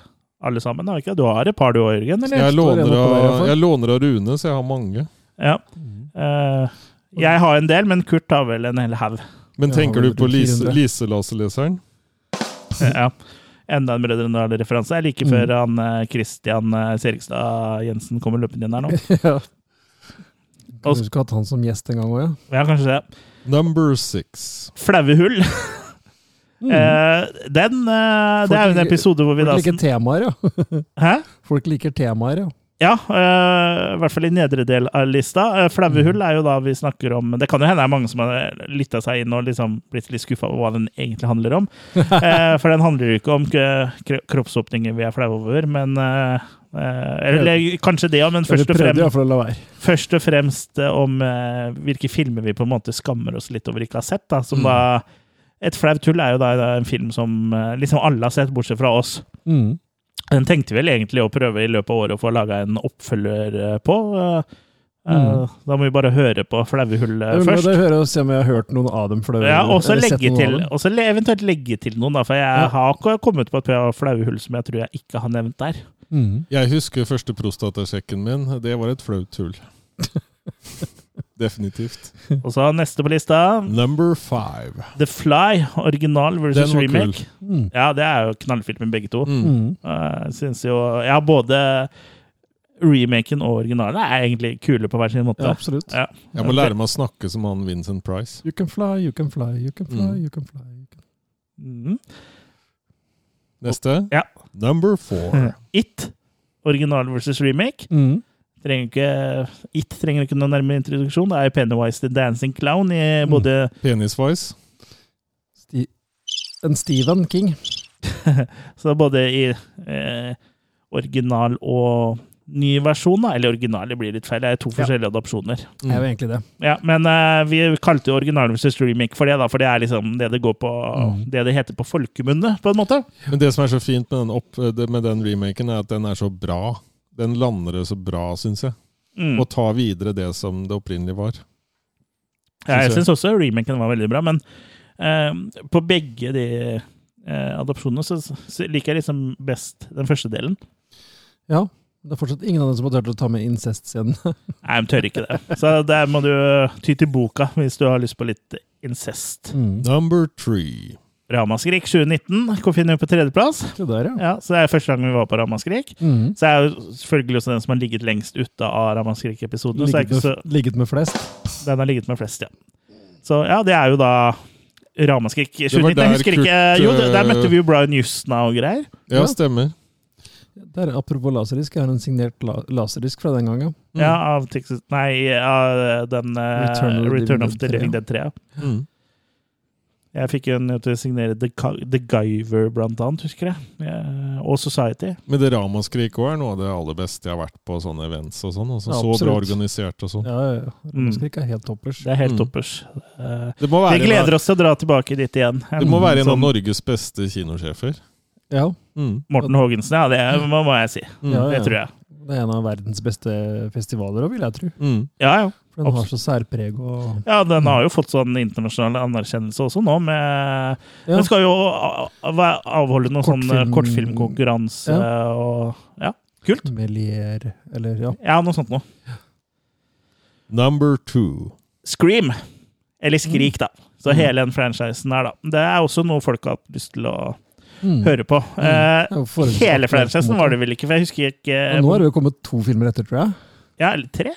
alle sammen. har vi ikke? Du har et par du òg, Jørgen? eller? Jeg, låner av, jeg låner av Rune, så jeg har mange. Ja. Mm. Eh, jeg har en del, men Kurt har vel en hel haug. Men tenker du på Lise, 400. Lise-laserleseren? ja. Enda en Brødrene Dal-referanse. Jeg liker Mm. før han eh, Christian Serigstad Jensen kommer løpende inn her nå. (laughs) ja. Kanskje du skulle hatt han som gjest en gang òg, ja. Ja, kanskje det. Number six. Flaue hull. (laughs) Mm. Eh, den uh, Det er jo en episode hvor vi da Folk liker temaer, ja. (laughs) Hæ? Folk liker temaer, ja. Ja, uh, i hvert fall i nedre del av lista. Uh, Flauehull er jo da vi snakker om Det kan jo hende det er mange som har lytta seg inn og liksom blitt litt skuffa over hva den egentlig handler om. Uh, (laughs) for den handler jo ikke om kroppsåpninger vi er flaue over, men Eller kanskje det, men først og, fremst, å først og fremst om hvilke filmer vi på en måte skammer oss litt over ikke har sett. da, Som Mm. da Et flaut hull er jo da en film som eh, liksom alle har sett, bortsett fra oss. Mm. Den tenkte vi vel egentlig å prøve i løpet av året å få laga en oppfølger eh, på. Eh, Mm. Da må vi bare høre på Flaue hull eh, Jeg vil først. bare høre og se om jeg har hørt noen av dem. Det, Ja, og så eventuelt legge til noen, da, for jeg Ja. har ikke kommet på et par flaue hull som jeg tror jeg ikke har nevnt der. Mm. Jeg husker første prostatasjekken min. Det var et flaut tull. (laughs) Definitivt. (laughs) Og så neste på lista, Number five. The Fly, original versus Den var kul. remake. Mm. Ja, det er jo knallfilmer begge to. Mm. Eh, synes jo Ja, både remaken og originalen er egentlig kule på hver sin måte. Ja, absolutt. Ja. Jeg må lære meg å snakke som han Vincent Price. You can fly, you can fly, you can fly, Mm. you can fly. You can... Mm. Neste. Ja. Number four. (laughs) It, original versus remake. Mm. Trenger ikke, It trenger ikke noen nærmere introduksjon. Det er jo Pennywise the Dancing Clown i både Penisvoice. Sti en Stephen King. (laughs) Så både i eh, original og ny versjon, da. Eller original, det blir litt feil. Det er to forskjellige adopsjoner. Det er jo egentlig det. Ja, Men eh, vi kalte jo original versus remake for det, da, for det er liksom det det går på Mm. Det det heter på folkemunne, på en måte. Men det som er så fint med den, opp, med den remaken, er at den er så bra. Den lander det så bra, syns jeg. Mm. Og tar videre det som det opprinnelig var. Ja, jeg synes jeg. syns også remaken var veldig bra, men eh, på begge de eh, adopsjonene så, så liker jeg liksom best den første delen. Ja. Det er fortsatt ingen av dem som har turt å ta med incest-scenen. (laughs) Nei, de tør ikke det. Så der må du ty til boka hvis du har lyst på litt incest. Mm. Number three. Ramaskrik 2019 kom vi på tredjeplass. Se der, ja. Ja, så det er første gang vi var på Ramaskrik. Mm. Så jeg er jo selvfølgelig også den som har ligget lengst ute av Ramaskrik-episoden. Ligget, så, med, ligget med flest. den har ligget med flest, ja. Så ja, det er jo da Ramaskrik 2019. Jeg husker ikke Kurt, Jo, der, der øh, møtte vi jo Brian Justna og greier. Ja, Ja. stemmer. Der, apropos laserdisk, jeg har en signert la laserdisk fra den gangen. Mm. Ja, av Texas Nei, av den uh, Return of the Return of Living the Dead Living Dead 3. ja. Mm. Jeg fikk en til å signere The, The Giver, blant annet, husker jeg. Og Society. Men det ramaskriket òg er noe av det aller beste jeg har vært på sånne events og sånn. Altså, Ja, så bra organisert og sånn. Ja, ja, ja. Ramaskrik er helt toppers. Det er helt Mm. toppers. Eh, Det må vi gleder gleder oss til å dra tilbake dit igjen. det må være en av Norges beste kinosjefer. Ja, Mm. Morten Haagensen, ja, det må, må jeg si. Mm. Ja, Det tror jeg. Det er en av verdens beste festivaler òg, vil jeg tro. Mm. Ja, ja. For den har så særpreg og Ja, den har jo fått sånn internasjonal anerkjennelse også nå, med Ja. Den skal jo avholde noen sånn kortfilmkonkurranse ja. og Ja, kult. Melier, eller ja. Ja, noe sånt noe. Number two. Scream. Eller Skrik, da. Så Mm. hele den franchisen der, da. Det er også noe folk har hatt lyst til å Mm. høre på. Mm. Uh, hele franchisen var det vel ikke, for jeg husker ikke uh, nå har det jo kommet to filmer etter, tror jeg. Ja, eller tre?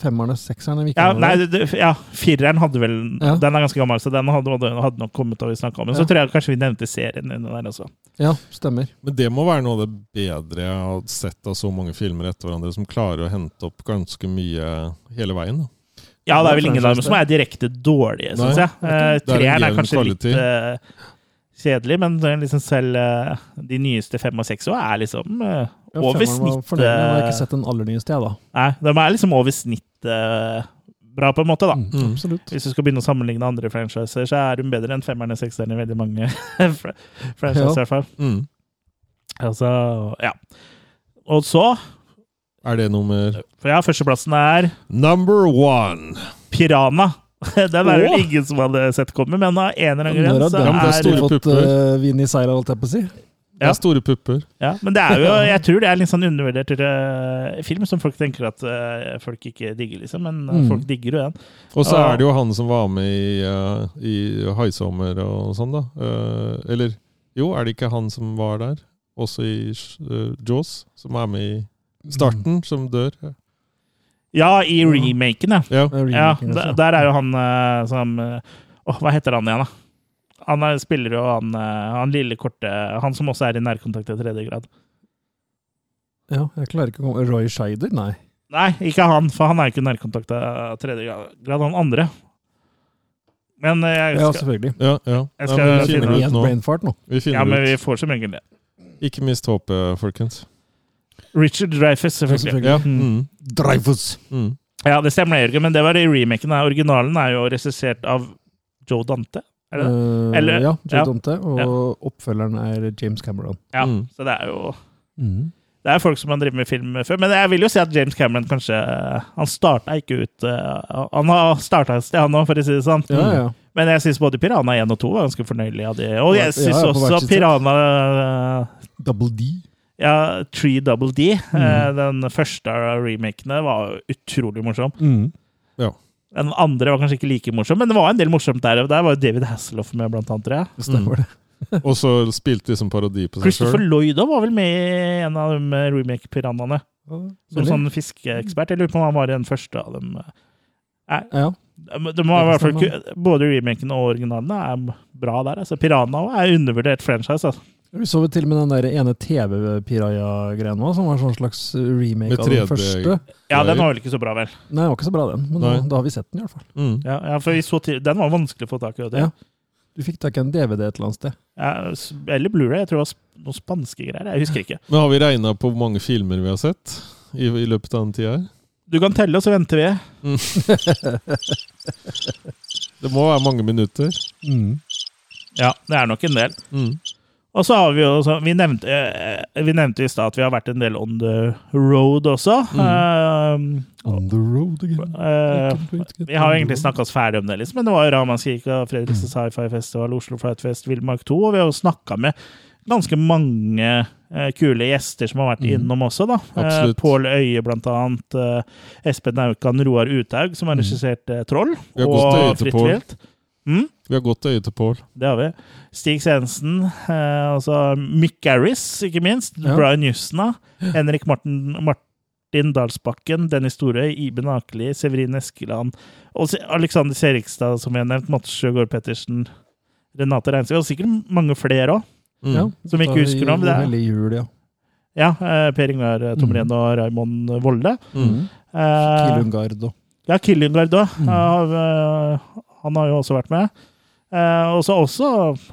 Femmeren og sekseren. er Ja, nei, det, ja, fireren hadde vel Ja. Den er ganske gammel, så den hadde, hadde, hadde nok kommet, og vi om. Men ja. Så tror jeg kanskje vi nevnte serien under der også. ja, stemmer. Men det må være noe av det bedre jeg har sett av så mange filmer etter hverandre, som klarer å hente opp ganske mye hele veien. Da. Ja, det er vel ingen av dem som er direkte dårlige, syns jeg. Uh, det er Treeren er kanskje litt eh, kjedelig, men liksom selv eh, de nyeste fem og seks er liksom eh, Ja, over snittet. Jeg har ikke sett den aller nyeste, jeg, da. Nei, de er liksom over snittet eh, bra, på en måte, da. Mm, Mm. Absolutt. Hvis du skal begynne å sammenligne andre franchiser, så er de bedre enn femmeren og sekseren i veldig mange (laughs) franchiser, ja. i hvert fall. Mm. Altså, ja. Og så Er det nummer ja, førsteplassen er Number one! Piranha. (laughs) Den er det ingen som hadde sett komme, men av en eller annen grunn så er store fått pupper. uh, vind i holdt jeg på å si? Det er store pupper. Ja, men det er jo, jeg tror det er litt sånn undervurdert uh, film som folk tenker at uh, folk ikke digger, liksom. Men uh, Mm. folk digger jo den. Og så er det jo han som var med i, uh, i Haisommer og sånn, da. Uh, eller jo, er det ikke han som var der? Også i uh, Jaws, som er med i starten, som dør. Ja, i remaken, ja. Ja. Ja der, altså. der er jo han eh, som eh, Åh, hva heter han igjen, da? Han er, spiller jo han, eh, han lille korte Han som også er i nærkontakt i tredje grad. Ja, jeg klarer ikke å komme Roy Scheider? Nei. Nei, ikke han, for han er jo ikke nærkontakt av tredje grad. Han andre. Men jeg jeg Ja, selvfølgelig. Ja, ja. Jeg skal men vi finne finner ut ut nå. Vi finner ja, men vi får som regel det. Ikke mist håpet, folkens. Richard Dreyfus, selvfølgelig. Ja. Mm. Mm. Dreyfus! Mm. Ja, det stemmer, Jørgen, men det var i remaken. Originalen er jo regissert av Joe Dante. Er det det? Eh, Eller- ja, Joe ja. Dante. Og Ja. oppfølgeren er James Cameron. Ja, så det er jo. Det er folk som har drevet med film før. Men jeg vil jo si at James Cameron kanskje Han starta ikke ut eh, Han har starta et sted, han òg, for å si det sånn. Ja, ja. Men jeg syns både Piranha 1 og 2 var ganske fornøyelige av det. Og jeg Ja, syns ja, også. Piranha Double D. Ja, 3 Double D, Mm. eh, den første av remakene, var utrolig morsom. Mm. Den andre var kanskje ikke like morsom, men det var en del morsomt der. Der var jo David Hasselhoff med, blant annet. tror jeg. Det stemmer, det. Og så spilte de som parodi på seg Christopher sjøl. Lloyd var vel med i en av de remake-piranhaene. Som sånn fiskeekspert. Jeg lurer på om han var i den første av dem. Nei, Ja. de de i hvert fall Både remaken og originalene er bra der. altså Piranha er undervurdert franchise. altså. Vi så til og med den der ene TV-Piraya-greia nå, som var en slags remake av den første. Ja, den var vel ikke så bra, vel. Nei, den var ikke så bra, den. Men da, da har vi sett den, i hvert fall. Mm. Ja, ja for vi så til, Den var vanskelig å få tak i. Det. du. Ja. Du fikk tak i en DVD et eller annet sted. Ja, eller Blu-ray. Jeg tror det var noen spanske greier. Jeg husker ikke. Men har vi regna på hvor mange filmer vi har sett i, i løpet av den tida her? Du kan telle, og så venter vi. Det må være mange minutter. Ja, det er nok en del. Mm. Og så har vi jo også, Vi nevnte, eh, vi nevnte i stad at vi har vært en del on the road også. Mm. On the road again. Eh, vi har jo egentlig snakka oss ferdig om det, liksom, men det var jo Ramanskirka, Fredrikstad mm. Sci-Fi Festival, Oslo Flight Fest, Villmark 2, og vi har jo snakka med ganske mange uh, kule gjester som har vært Mm. innom også, da. Uh, Pål Øye, blant annet. Uh, Espen Naukan, Roar Uthaug, som har Mm. regissert Troll. Og Fritt vilt. Mm? Vi har godt øye til Paul. Det har vi. Stig Sensen, eh, altså Mick Garris, ikke minst. Ja. Brian Justna. Henrik Martin, Martin Dalsbakken, Dennis Storøy, Iben Akeli, Severin Eskeland og Alexander Serigstad, som vi har nevnt. Mats Sjøgaard Pettersen. Renate Reinsvik, og sikkert mange flere òg. Mm. Ja, Som vi ikke husker noe om det er- jul, ja. Ja, eh, Per Ingar eh, Tomren Mm. og Raymond Volde. Mm. Eh, Killungard òg. ja, Killungard òg. Mm. Han har jo også vært med. Uh, og så også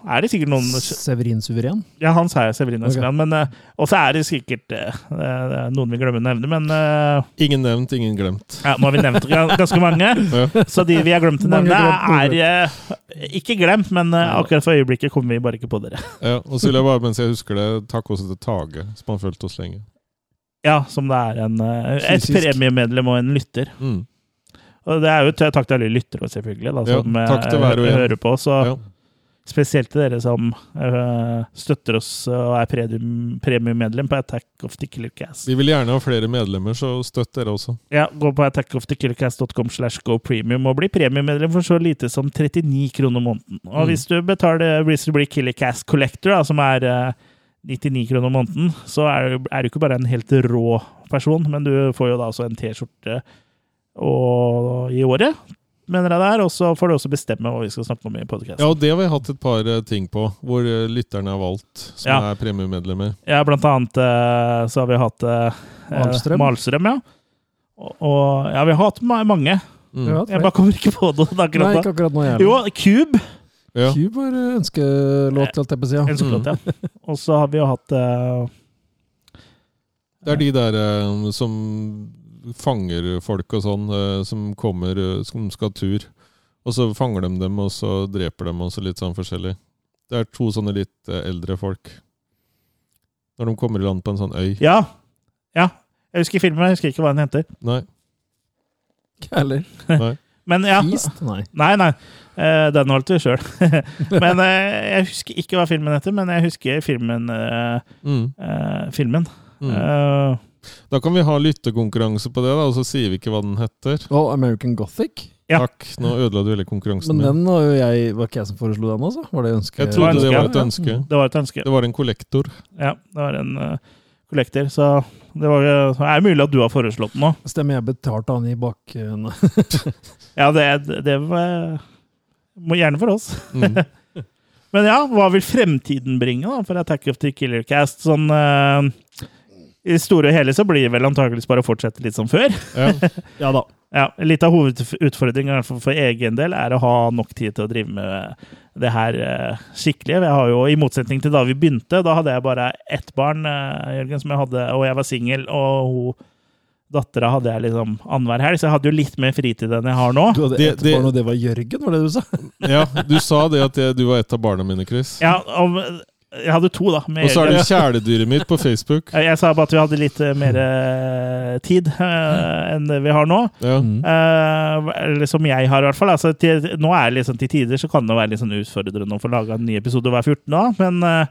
er det sikkert noen Severin Suveren. Ja, han sa jeg, Severin okay. Eskeland. Men uh, også er det sikkert eh, eh, noen vi glemmer å nevne. Men eh, Ingen nevnt, ingen glemt. ja, nå har vi nevnt ganske mange. (laughs) Ja. Så de vi har glemt å nevne, er eh, ikke glemt, men eh, akkurat for øyeblikket kommer vi bare ikke på dere. Ja, og så vil jeg bare, mens jeg husker det, takke også til Tage, som har fulgt oss lenge. Ja, som det er en, eh, et premiemedlem og en lytter. Mm. Og det er jo takk til alle lyttere, selvfølgelig, da, som ja, takk til hver og hører på. Så Ja. spesielt til dere som uh, støtter oss og er premiemedlem premiummedlem på Attack of the Killer Cast. Vi vil gjerne ha flere medlemmer, så støtt dere også. Ja, gå på attackofthekillercast.com slash go premium og bli premiemedlem for så lite som 39 kroner måneden. Og Mm. hvis du betaler hvis du blir Killercast Collector, da, som er uh, 99 kroner måneden, så er, er du ikke bare en helt rå person, men du får jo da også en T-skjorte og- i året, mener jeg det er. Og så får du også bestemme hva vi skal snakke om i podkasten. Ja, og det har vi hatt et par eh, ting på, hvor eh, lytterne har valgt, som Ja. er premiemedlemmer. Ja, blant annet eh, så har vi hatt eh, Malstrøm. Malstrøm, ja. Og, og ja, vi har hatt mange. Mm. Ja, Jeg bare kommer ikke på noe Nei, akkurat nå. ikke akkurat nå. Jo, Cube. Ja. Cube var ønskelåt, holdt jeg på å si. ja. Ønskelåt, ja. (laughs) Og så har vi jo hatt uh, Det er de der uh, som fanger folk og sånn, eh, som kommer, eh, som skal tur. Og så fanger de dem, og så dreper dem, og så litt sånn forskjellig. Det er to sånne litt eh, eldre folk. Når de kommer i land på en sånn øy. Ja. ja. Jeg husker filmen, jeg husker ikke hva den heter. Nei. Ikke heller. (laughs) nei. Men ja. East? (laughs) Nei. Nei, nei. Uh, den holdt vi sjøl. (laughs) men uh, jeg husker ikke hva filmen heter, men jeg husker filmen. Uh, Mm. eh, filmen. Mm. Eh, Da kan vi ha lyttekonkurranse på det, da, og så sier vi ikke hva den heter. Oh, American Gothic. Ja. Takk. Nå ødela du hele konkurransen Men den var jo jeg Var ikke jeg som foreslo den også? Var det ønske? Jeg trodde det var et ja. ønske. det var et ønske. Det var en kollektor. Ja, det var en uh, kollekter. Så det var, så er mulig at du har foreslått den nå. Stemmer jeg betalte han i bak... (laughs) Ja, det, det var må Gjerne for oss. Mm. (laughs) Men ja, hva vil fremtiden bringe da for Attack of the Killer Cast? Sånn, eh, I store og hele så blir det vel antakeligvis bare å fortsette litt som før. Ja. (laughs) Ja da. Ja, Litt av hovedutfordringen for egen del er å ha nok tid til å drive med det her eh, skikkelig. Jeg har jo, I motsetning til da vi begynte, da hadde jeg bare ett barn, eh, Jørgen, som jeg hadde, og jeg var singel. Og hun, dattera hadde jeg liksom annenhver helg, så jeg hadde jo litt mer fritid enn jeg har nå. Du hadde ett barn, og det var Jørgen, var det du sa? ja, du sa det at jeg, du var et av barna mine, Chris. Ja, og jeg hadde to, da. Med Og så er du det kjæledyret mitt på (laughs) Facebook. Jeg sa bare at vi hadde litt eh, mer eh, tid eh, enn vi har nå. Ja. Mm. Eh, eller som jeg har, i hvert fall. Altså, til, nå er det liksom til tider så kan det være litt sånn utfordrende å få laga en ny episode hver 14. da, men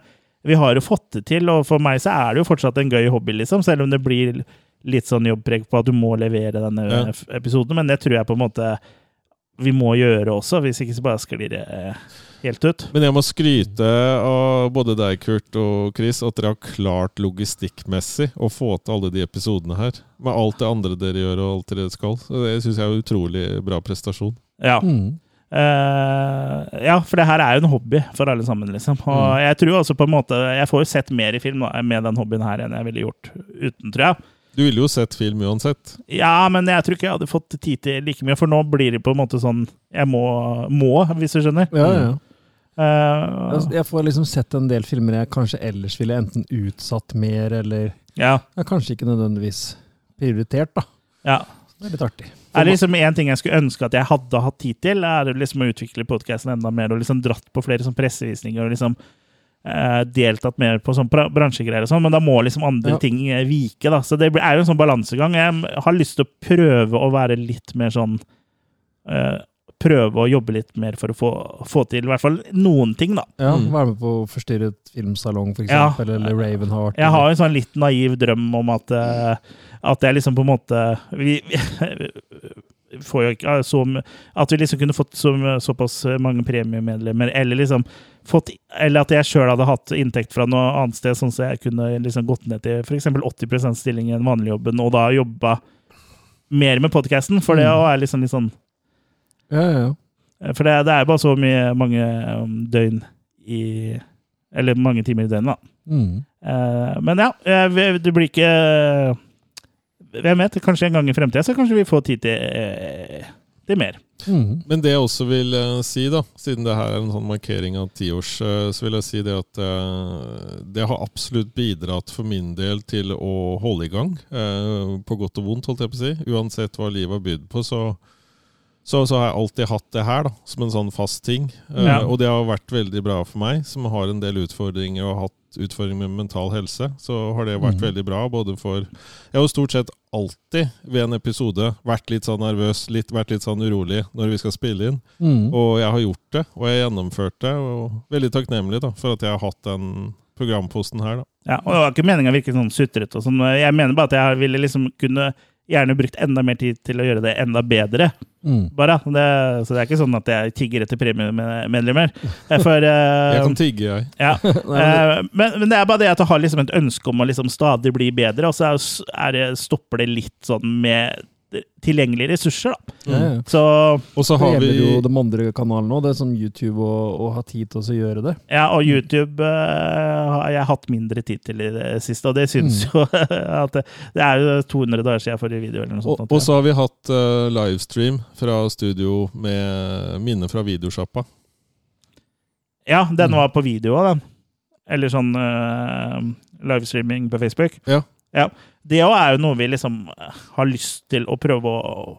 vi har jo fått det til, og for meg så er det jo fortsatt en gøy hobby, liksom, selv om det blir litt sånn jobbpreg på at du må levere denne Ja. episoden, men det tror jeg på en måte vi må gjøre også, hvis ikke så bare sklir det eh, helt ut. Men jeg må skryte av både deg, Kurt og Chris, at dere har klart logistikkmessig å få til alle de episodene her. Med alt det andre dere gjør og alt dere skal. Så Det syns jeg er en utrolig bra prestasjon. Ja. Mm. Uh, ja, for det her er jo en hobby for alle sammen, liksom. Og Mm. jeg tror også på en måte Jeg får jo sett mer i film med den hobbyen her enn jeg ville gjort uten, tror jeg. Du ville jo sett film uansett. Ja, men jeg tror ikke jeg hadde fått tid til like mye, for nå blir det på en måte sånn Jeg må, må hvis du skjønner. Ja, ja. Eh, Altså, Jeg får liksom sett en del filmer jeg kanskje ellers ville enten utsatt mer, eller ja, ja, kanskje ikke nødvendigvis prioritert, da. ja. Det er litt artig. Er det liksom en ting jeg skulle ønske at jeg hadde hatt tid til, er det liksom å utvikle podkasten enda mer og liksom dratt på flere sånn pressevisninger og liksom deltatt mer på sånn bransjegreier og sånn, men da må liksom andre Ja. ting eh, vike, da. Så det er jo en sånn balansegang. Jeg har lyst til å prøve å være litt mer sånn eh, Prøve å jobbe litt mer for å få, få til i hvert fall noen ting, da. Ja, Mm. Være med på Forstyrret filmsalong, for Ja. eksempel, eller Ravenheart. Jeg har en sånn litt naiv drøm om at, eh, at jeg liksom på en måte vi (laughs) får jo ikke så At vi liksom kunne fått så, såpass mange premiemedlemmer, eller liksom fått Eller at jeg sjøl hadde hatt inntekt fra noe annet sted, sånn at jeg kunne liksom gått ned til f.eks. 80 stilling i den vanlige jobben, og da jobba mer med podkasten, for det Mm. er liksom litt sånn Ja, ja, ja. For det, det er bare så mye mange um, døgn i Eller mange timer i døgnet, da. Mm. Eh, men ja, eh, det blir ikke Hvem vet? Kanskje en gang i fremtida så kanskje vi får tid til, eh, til mer. Mm. Men det jeg også vil eh, si, da, siden det her er en sånn markering av tiårs, uh, så vil jeg si det at eh, det har absolutt bidratt for min del til å holde i gang. eh, på godt og vondt, holdt jeg på å si. Uansett hva livet har bydd på, så, så, så har jeg alltid hatt det her da, som en sånn fast ting. Eh, Ja. Og det har vært veldig bra for meg, som har en del utfordringer og har hatt utfordringer med mental helse. Så har det vært mm. veldig bra, både for Jeg har jo stort sett alltid ved en episode vært litt sånn nervøs, litt, vært litt sånn urolig når vi skal spille inn. Mm. Og jeg har gjort det, og jeg har gjennomført det. Og veldig takknemlig da, for at jeg har hatt den programposten her. da. Ja, og Det var ikke meninga å virke sånn sutrete. og sånn. Jeg mener bare at jeg ville liksom kunne gjerne brukt enda mer tid til å gjøre det enda bedre. Mm. bare. Det, så det er ikke sånn at jeg tigger etter premiemedlemmer. For uh, (laughs) Jeg kan tigge, jeg. (laughs) ja. (laughs) Uh, men- Eh, men, men det er bare det at jeg har liksom et ønske om å liksom stadig bli bedre, og så er, er det, stopper det litt sånn med tilgjengelige ressurser, da. ja, ja. Så Og så har vi jo de andre kanalene òg, det er som YouTube og, og har tid til å gjøre det. ja, og YouTube uh, har jeg hatt mindre tid til i det siste, og det syns Mm. jo (laughs) at det, det er jo 200 dager siden forrige video eller noe og, sånt. og så har vi hatt uh, livestream fra studio med minne fra videosjappa. Ja, den Mm. var på video òg, den. Eller sånn uh, livestreaming på Facebook. Ja. Ja. Det òg er jo noe vi liksom eh, har lyst til å prøve å,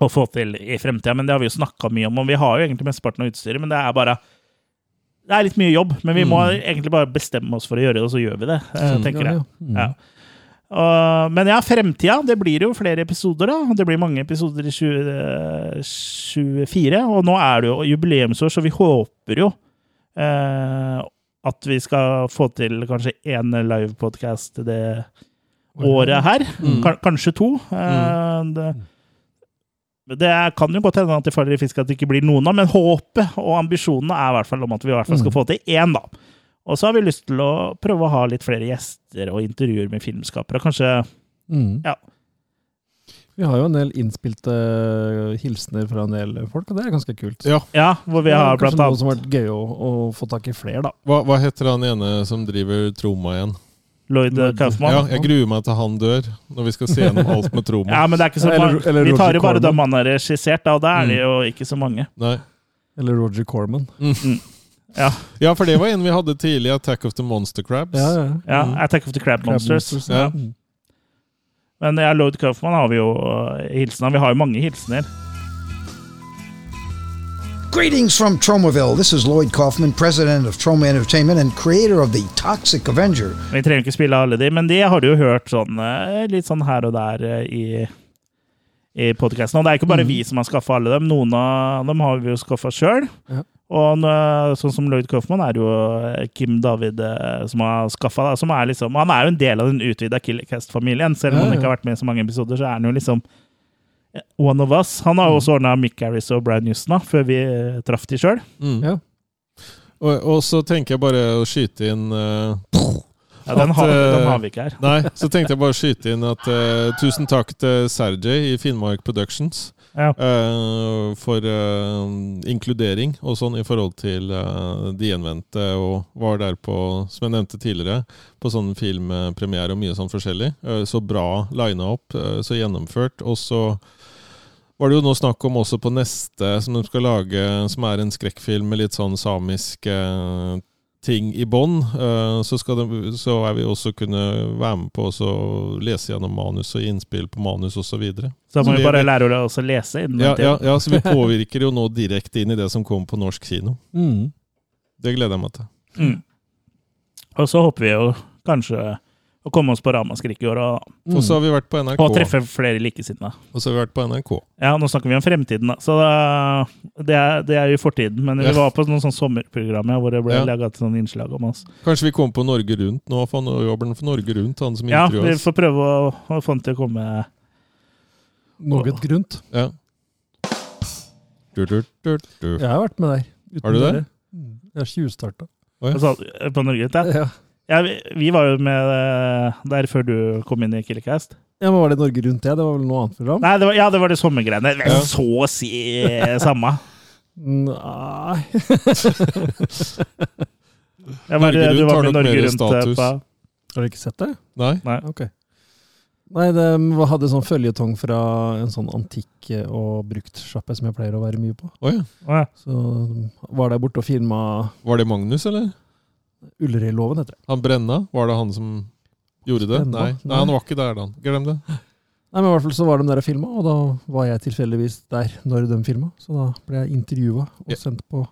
å få til i fremtida, men det har vi jo snakka mye om. Og vi har jo egentlig mesteparten av utstyret, men det er bare Det er litt mye jobb, men vi må Mm. egentlig bare bestemme oss for å gjøre det, og så gjør vi det. eh, Mm. tenker jeg. ja. Mm. Ja. Og- men ja, fremtida. Det blir jo flere episoder, da. Det blir mange episoder i 2024. Og nå er det jo jubileumsår, så vi håper jo uh, at vi skal få til kanskje én livepodkast det året her. Mm. Kanskje to. Mm. det, det er- kan jo godt hende at det faller i fisk at det ikke blir noen av, men håpet og ambisjonene er i hvert fall om at vi i hvert fall skal Mm. få til én, da. Og så har vi lyst til å prøve å ha litt flere gjester og intervjuer med filmskapere. Kanskje Mm. Ja. Vi har jo en del innspilte hilsener fra en del folk, og det er ganske kult. Ja. Ja, hvor vi har har kanskje noe som har vært gøy å, å få tak i flere, da. Hva, hva heter han ene som driver Troma igjen? Lloyd Kaufman Kaufmann. Ja, jeg gruer meg til han dør, når vi skal se gjennom alt med Troma. Ja, men det er ikke så Eller- mange. eller Vi tar jo bare dem han har regissert, og da er det Mm. jo ikke så mange. Nei. Eller Roger Corman. Ja, Ja, for det var en vi hadde tidlig, Attack of the Monster Crabs. Ja, ja. ja Mm. Attack of the Crab Crab Monsters. Monsters, Ja. Mm. Men ja, Lloyd Kaufman har vi jo uh, hilsen av. Vi har jo mange hilsener. Greetings from Tromaville. This is Lloyd Kaufman, president of Troma Entertainment and creator of the Toxic Avenger. Vi trenger ikke spille alle de, men de har du jo hørt sånn eh, litt sånn her og der eh, i, i podkasten. Og det er ikke bare mm. vi som har skaffa alle dem. Noen av dem har vi jo skaffa sjøl. Ja. Og sånn som Lloyd Kaufman er det jo eh, Kim David eh, som har skaffa som er liksom, Han er jo en del av den utvida Killercast-familien. Selv om Ja, han ikke har vært med i så mange episoder, så er han jo liksom eh, one of us. Han har jo også ordna Mick Harris og Brian Houston da, før vi eh, traff de sjøl. Mm. Ja. Og, og så tenker jeg bare å skyte inn uh, Ja, den, At, har, eh, den har vi ikke her. Nei, så tenkte jeg bare å skyte inn at uh, tusen takk til Sergej i Finnmark Productions. Ja. Uh, for uh, inkludering og sånn i forhold til uh, de gjenvendte, og var der på, som jeg nevnte tidligere, på sånn filmpremiere og mye sånn forskjellig. Eh, så bra lina opp, eh, så gjennomført. Og så var det jo nå snakk om også på neste, som de skal lage, som er en skrekkfilm med litt sånn samisk eh, ting i bånn, eh, så, skal de- så er vi også kunne være med på å lese gjennom manus og innspill på manus osv. Så må Så vi vi- bare lære å også lese innen Ja, ja, ja, så vi påvirker jo nå direkte inn i det som kommer på norsk kino. Mm. Det gleder jeg meg til. Mm. Og så håper vi jo kanskje å komme oss på Ramaskrik i år og, Og så har vi vært på NRK. og treffe flere likesinnede. Og så har vi vært på NRK. Ja, nå snakker vi om fremtiden, da. Så det, er, det er jo i fortiden. Men vi Ja. var på noen sånn sommerprogram ja, hvor det ble Ja. laget sånn innslag om oss. Kanskje vi kommer på Norge Rundt nå, for nå jobber han for Norge Rundt, han som Ja, vi får prøve å, å få han til å komme Noe grunt. Ja. Du, du, du, du. Jeg har vært med der. uten Har du det? dere. Mm. Jeg har tjuvstarta. Oi. altså, på Norge. Rundt, Ja. Ja. Ja, vi, vi var jo med eh, der før du kom inn i Killercast. ja, men Var det Norge Rundt, det? Det var vel noe annet program? Nei, det var, ja, det var det sommergreiene. Det er Ja. Så å si eh, samme. Nei Jeg var, Norge du Rundt var har med nok Norge mer Rundt. eh, status. På, Har du ikke sett det? Nei? Nei. Ok. Nei, det hadde sånn føljetong fra en sånn antikk- og bruktsjappe som jeg pleier å være mye på. Å ja. Å, ja. Så var der borte og filma Var det Magnus, eller? Ulleriloven, heter det. Han Brenna? Var det han som gjorde det? Brenna? Nei. Nei, han var ikke der da. Glem det. Nei, men i hvert fall så var de der og filma, og da var jeg tilfeldigvis der når de filma. Så da ble jeg intervjua og Ja. sendt på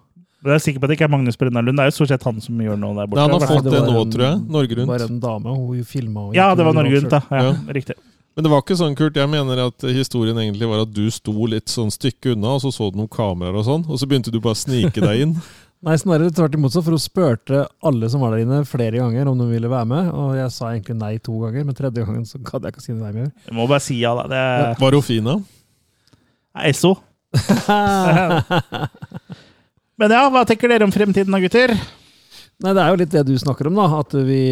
Jeg er sikker på at det ikke er Magnus Brenna Lund. Det er jo stort sett han som gjør noe der borte. Nei, han har fått det det nå, en- tror jeg. Norge Det var en dame, hun filma og Ja, det var Norge Rundt, da. Ja, Ja. Riktig. Men det var ikke sånn, Kurt. Jeg mener at historien egentlig var at du sto litt sånn stykke unna, og så så du noen kameraer og sånn, og så begynte du bare å snike deg inn. (laughs) Nei, snarere tvert imot, så for hun spurte alle som var der inne flere ganger om de ville være med, og jeg sa egentlig nei to ganger, men tredje gangen så gadd jeg ikke å si nei mer. Jeg må bare si ja, da. Det Ja. Var hun fin, da? Esso. (laughs) Men ja, hva tenker dere om fremtiden da, gutter? Nei, det er jo litt det du snakker om, da. At vi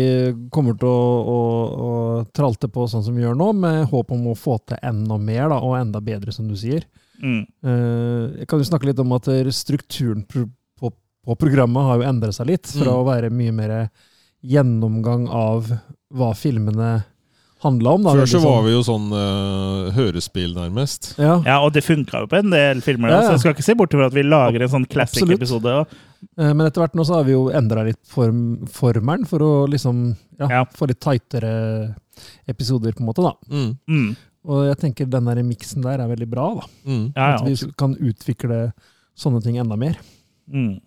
kommer til å, å, å tralte på sånn som vi gjør nå, med håp om å få til enda mer, da, og enda bedre, som du sier. Mm. Uh, kan du snakke litt om at strukturen på, programmet har jo endret seg litt, fra Mm. å være mye mer gjennomgang av hva filmene handla om. Da. Før så var sånn- vi jo sånn uh, hørespill, nærmest. ja. Ja, og det funka jo på en del filmer. Ja, ja. så jeg skal ikke se bort fra at vi lager en sånn classic-episode. Eh, Men etter hvert nå så har vi jo endra litt form, formelen for å liksom ja, Ja. få litt tightere episoder, på en måte. da. Mm, Mm. Og jeg tenker den miksen der er veldig bra. da. mm. Ja, At vi kan utvikle sånne ting enda mer. Mm.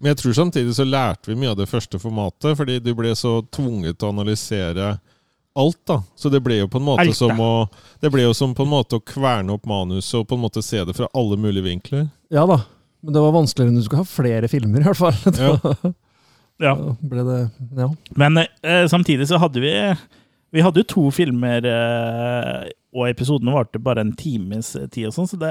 Men jeg tror samtidig så lærte vi mye av det første formatet, fordi du ble så tvunget til å analysere alt, da. Så det ble jo på en måte Alt, som å Det ble jo som på en måte å kverne opp manuset og på en måte se det fra alle mulige vinkler. Ja da, men det var vanskeligere enn du skulle ha flere filmer, i hvert fall. (laughs) Ja. Ja. Ble det, ja. Men eh, samtidig så hadde vi Vi hadde jo to filmer, eh, og episodene varte bare en times tid og sånn, så det,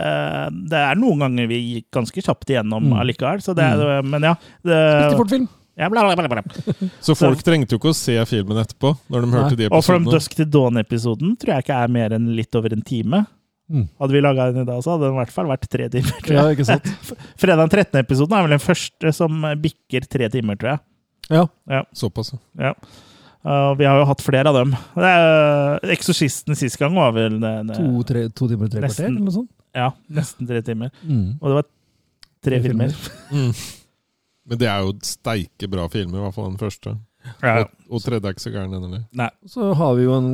det er noen ganger vi gikk ganske kjapt igjennom Mm. allikevel. Så det er, Men ja. Spilte fort film. ja bla, bla, bla, bla. (laughs) Så folk trengte jo ikke å se filmen etterpå, når de Nei. hørte de Og From. Dusk to Dawn-episoden tror jeg ikke er mer enn litt over en time. Mm. Hadde vi laga den i dag, så hadde den i hvert fall vært tre timer. tror Ja, jeg. ikke sant? (laughs) Fredag den 13. episoden er vel den første som bikker tre timer, tror jeg. Ja. Såpass, ja. Ja. Uh, vi har jo hatt flere av dem. Det er, Eksorsisten sist gang var vel det, det, To, tre, to timer og tre Nesten. kvarter, eller noe sånt. Ja, nesten tre timer. Mm. Og det var tre Tre filmer. (laughs) Mm. Men det er jo steike bra filmer, i hvert fall den første. Ja. Og, og tredje er ikke så gæren, den heller. Så har vi jo en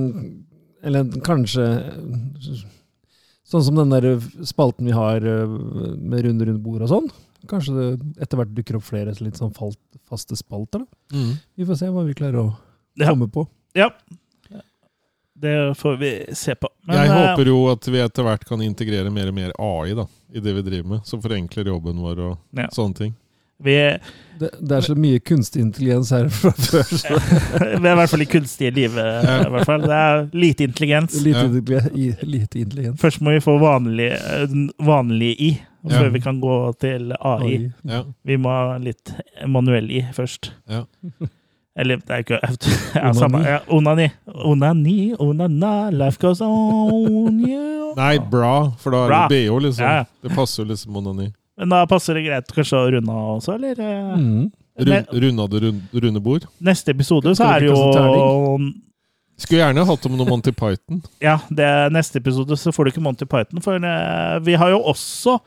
Eller kanskje Sånn som den der spalten vi har eh, med runde rundt bord og sånn. Kanskje det etter hvert dukker opp flere litt sånn falt, faste spalter. da. Mm. Vi får se hva vi klarer å Ja. komme på. Ja. Det får vi se på. Men, jeg eh, håper jo at vi etter hvert kan integrere mer og mer AI da, i det vi driver med, som forenkler jobben vår og Ja. sånne ting. vi, Det, det er så mye kunstig intelligens her fra (laughs) før. Så vi er i hvert fall i kunstige livet. i hvert fall. Det er lite intelligens. lite, Ja. lite intelligens. Først må vi få vanlig, eh, vanlig i, Ja. før vi kan gå til AI. AI. Ja. Vi må ha litt manuell i først. Ja. Eller det er ikke ja, samme, ja, Onani. Onani, onana, life goes on. you. Nei, bra, for da er det BH, liksom. Ja, ja. Det passer jo liksom onani. Men da passer det greit kanskje å runde av også, eller? eh? Mm. Rund, runda det runde bord. Neste episode så er det jo Skulle gjerne hatt om noe Monty Python. (laughs) Ja, det er neste episode så får du ikke Monty Python, for eh, vi har jo også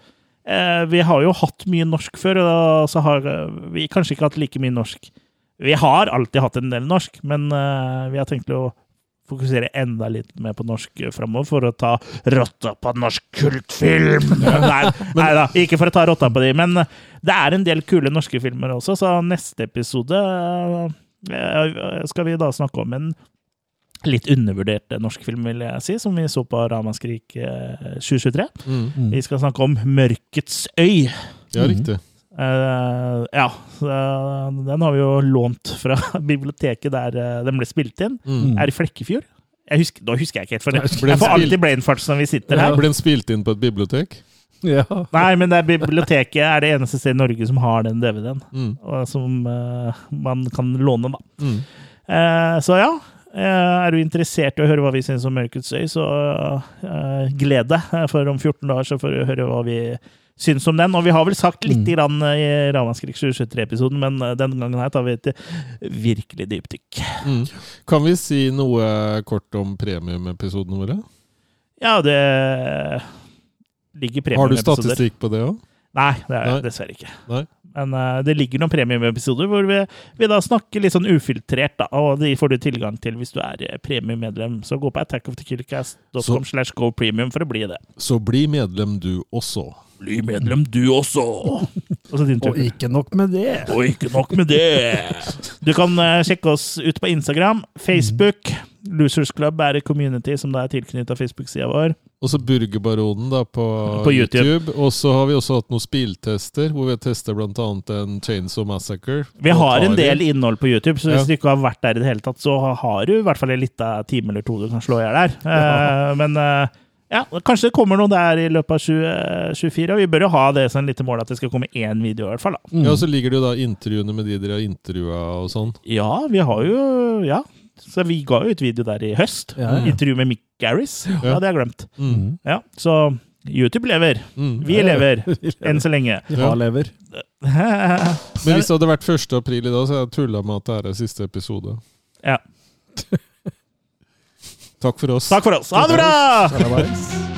eh, Vi har jo hatt mye norsk før, og så har vi kanskje ikke hatt like mye norsk. Vi har alltid hatt en del norsk, men uh, vi har tenkt å fokusere enda litt mer på norsk framover for å ta rotta på norsk kultfilm! (laughs) nei, nei da, ikke for å ta rotta på de, men det er en del kule norske filmer også, så neste episode eh, skal vi da snakke om en litt undervurdert eh, norsk film, vil jeg si, som vi så på Ramaskrik eh, 2023. Mm. Mm. Vi skal snakke om Mørkets øy. Ja, riktig. Eh, ja, så den har vi jo lånt fra (laughs) biblioteket der eh, den ble spilt inn. Mm. Er i Flekkefjord. Jeg husker, da husker jeg ikke helt, for det. jeg får alltid brainfarts når vi sitter her. Ble den spilt inn på et bibliotek? Ja. Nei, men det er biblioteket er det eneste stedet i Norge som har den DVD-en. Mm. Som uh, man kan låne, da. Mm. Uh, så ja. Uh, er du interessert i å høre hva vi syns om Mørkets øy, så eh, gled deg. eh, For om 14 dager så får du høre hva vi syns om den. Og vi har vel sagt litt Mm. grann eh, i Ravanskrik 2023-episoden, men eh, denne gangen her tar vi et virkelig dypdykk. Mm. Kan vi si noe kort om premiumepisodene våre? Ja, det ligger Har du statistikk på det òg? Nei, det er Nei. dessverre ikke. Nei. Men uh, det ligger noen premiumepisoder hvor vi, vi da snakker litt sånn ufiltrert, da, og de får du tilgang til hvis du er premiemedlem. Så gå på attackofthekillcast.com slash go premium for å bli det. Så bli medlem du også. Bli medlem du også! (laughs) Og din. Og ikke nok med det. Og ikke nok med det! Du kan uh, sjekke oss ut på Instagram, Facebook. Losers Club er et community som er tilknyttet Facebook-sida vår. Og så Burgerbaronen da på, På YouTube. YouTube. Og så har vi også hatt noen spilltester, hvor vi har testa bl.a. en Chainsaw Massacre. Vi har en del innhold på YouTube, så hvis Ja. du ikke har vært der i det hele tatt, så har du i hvert fall en lita time eller to du kan slå i hjel der. Eh, men eh, ja, kanskje det kommer noe der i løpet av 2024, og vi bør jo ha det som en lite mål at det skal komme én video i hvert fall. da. Mm. Ja, og så ligger det jo da intervjuene med de dere har intervjua og sånn. Ja, vi har jo Ja. Så vi ga jo ut video der i høst. Ja, ja. Intervju med Mick Garris. Ja, det har jeg glemt. Mm. Ja, Så YouTube lever. Mm. Vi (laughs) lever. Enn så lenge. Ja, lever. Men hvis det hadde vært 1. april i dag, så hadde jeg tulla med at det er siste episode. Ja. (laughs) Takk for oss. Takk for oss. Ha det bra!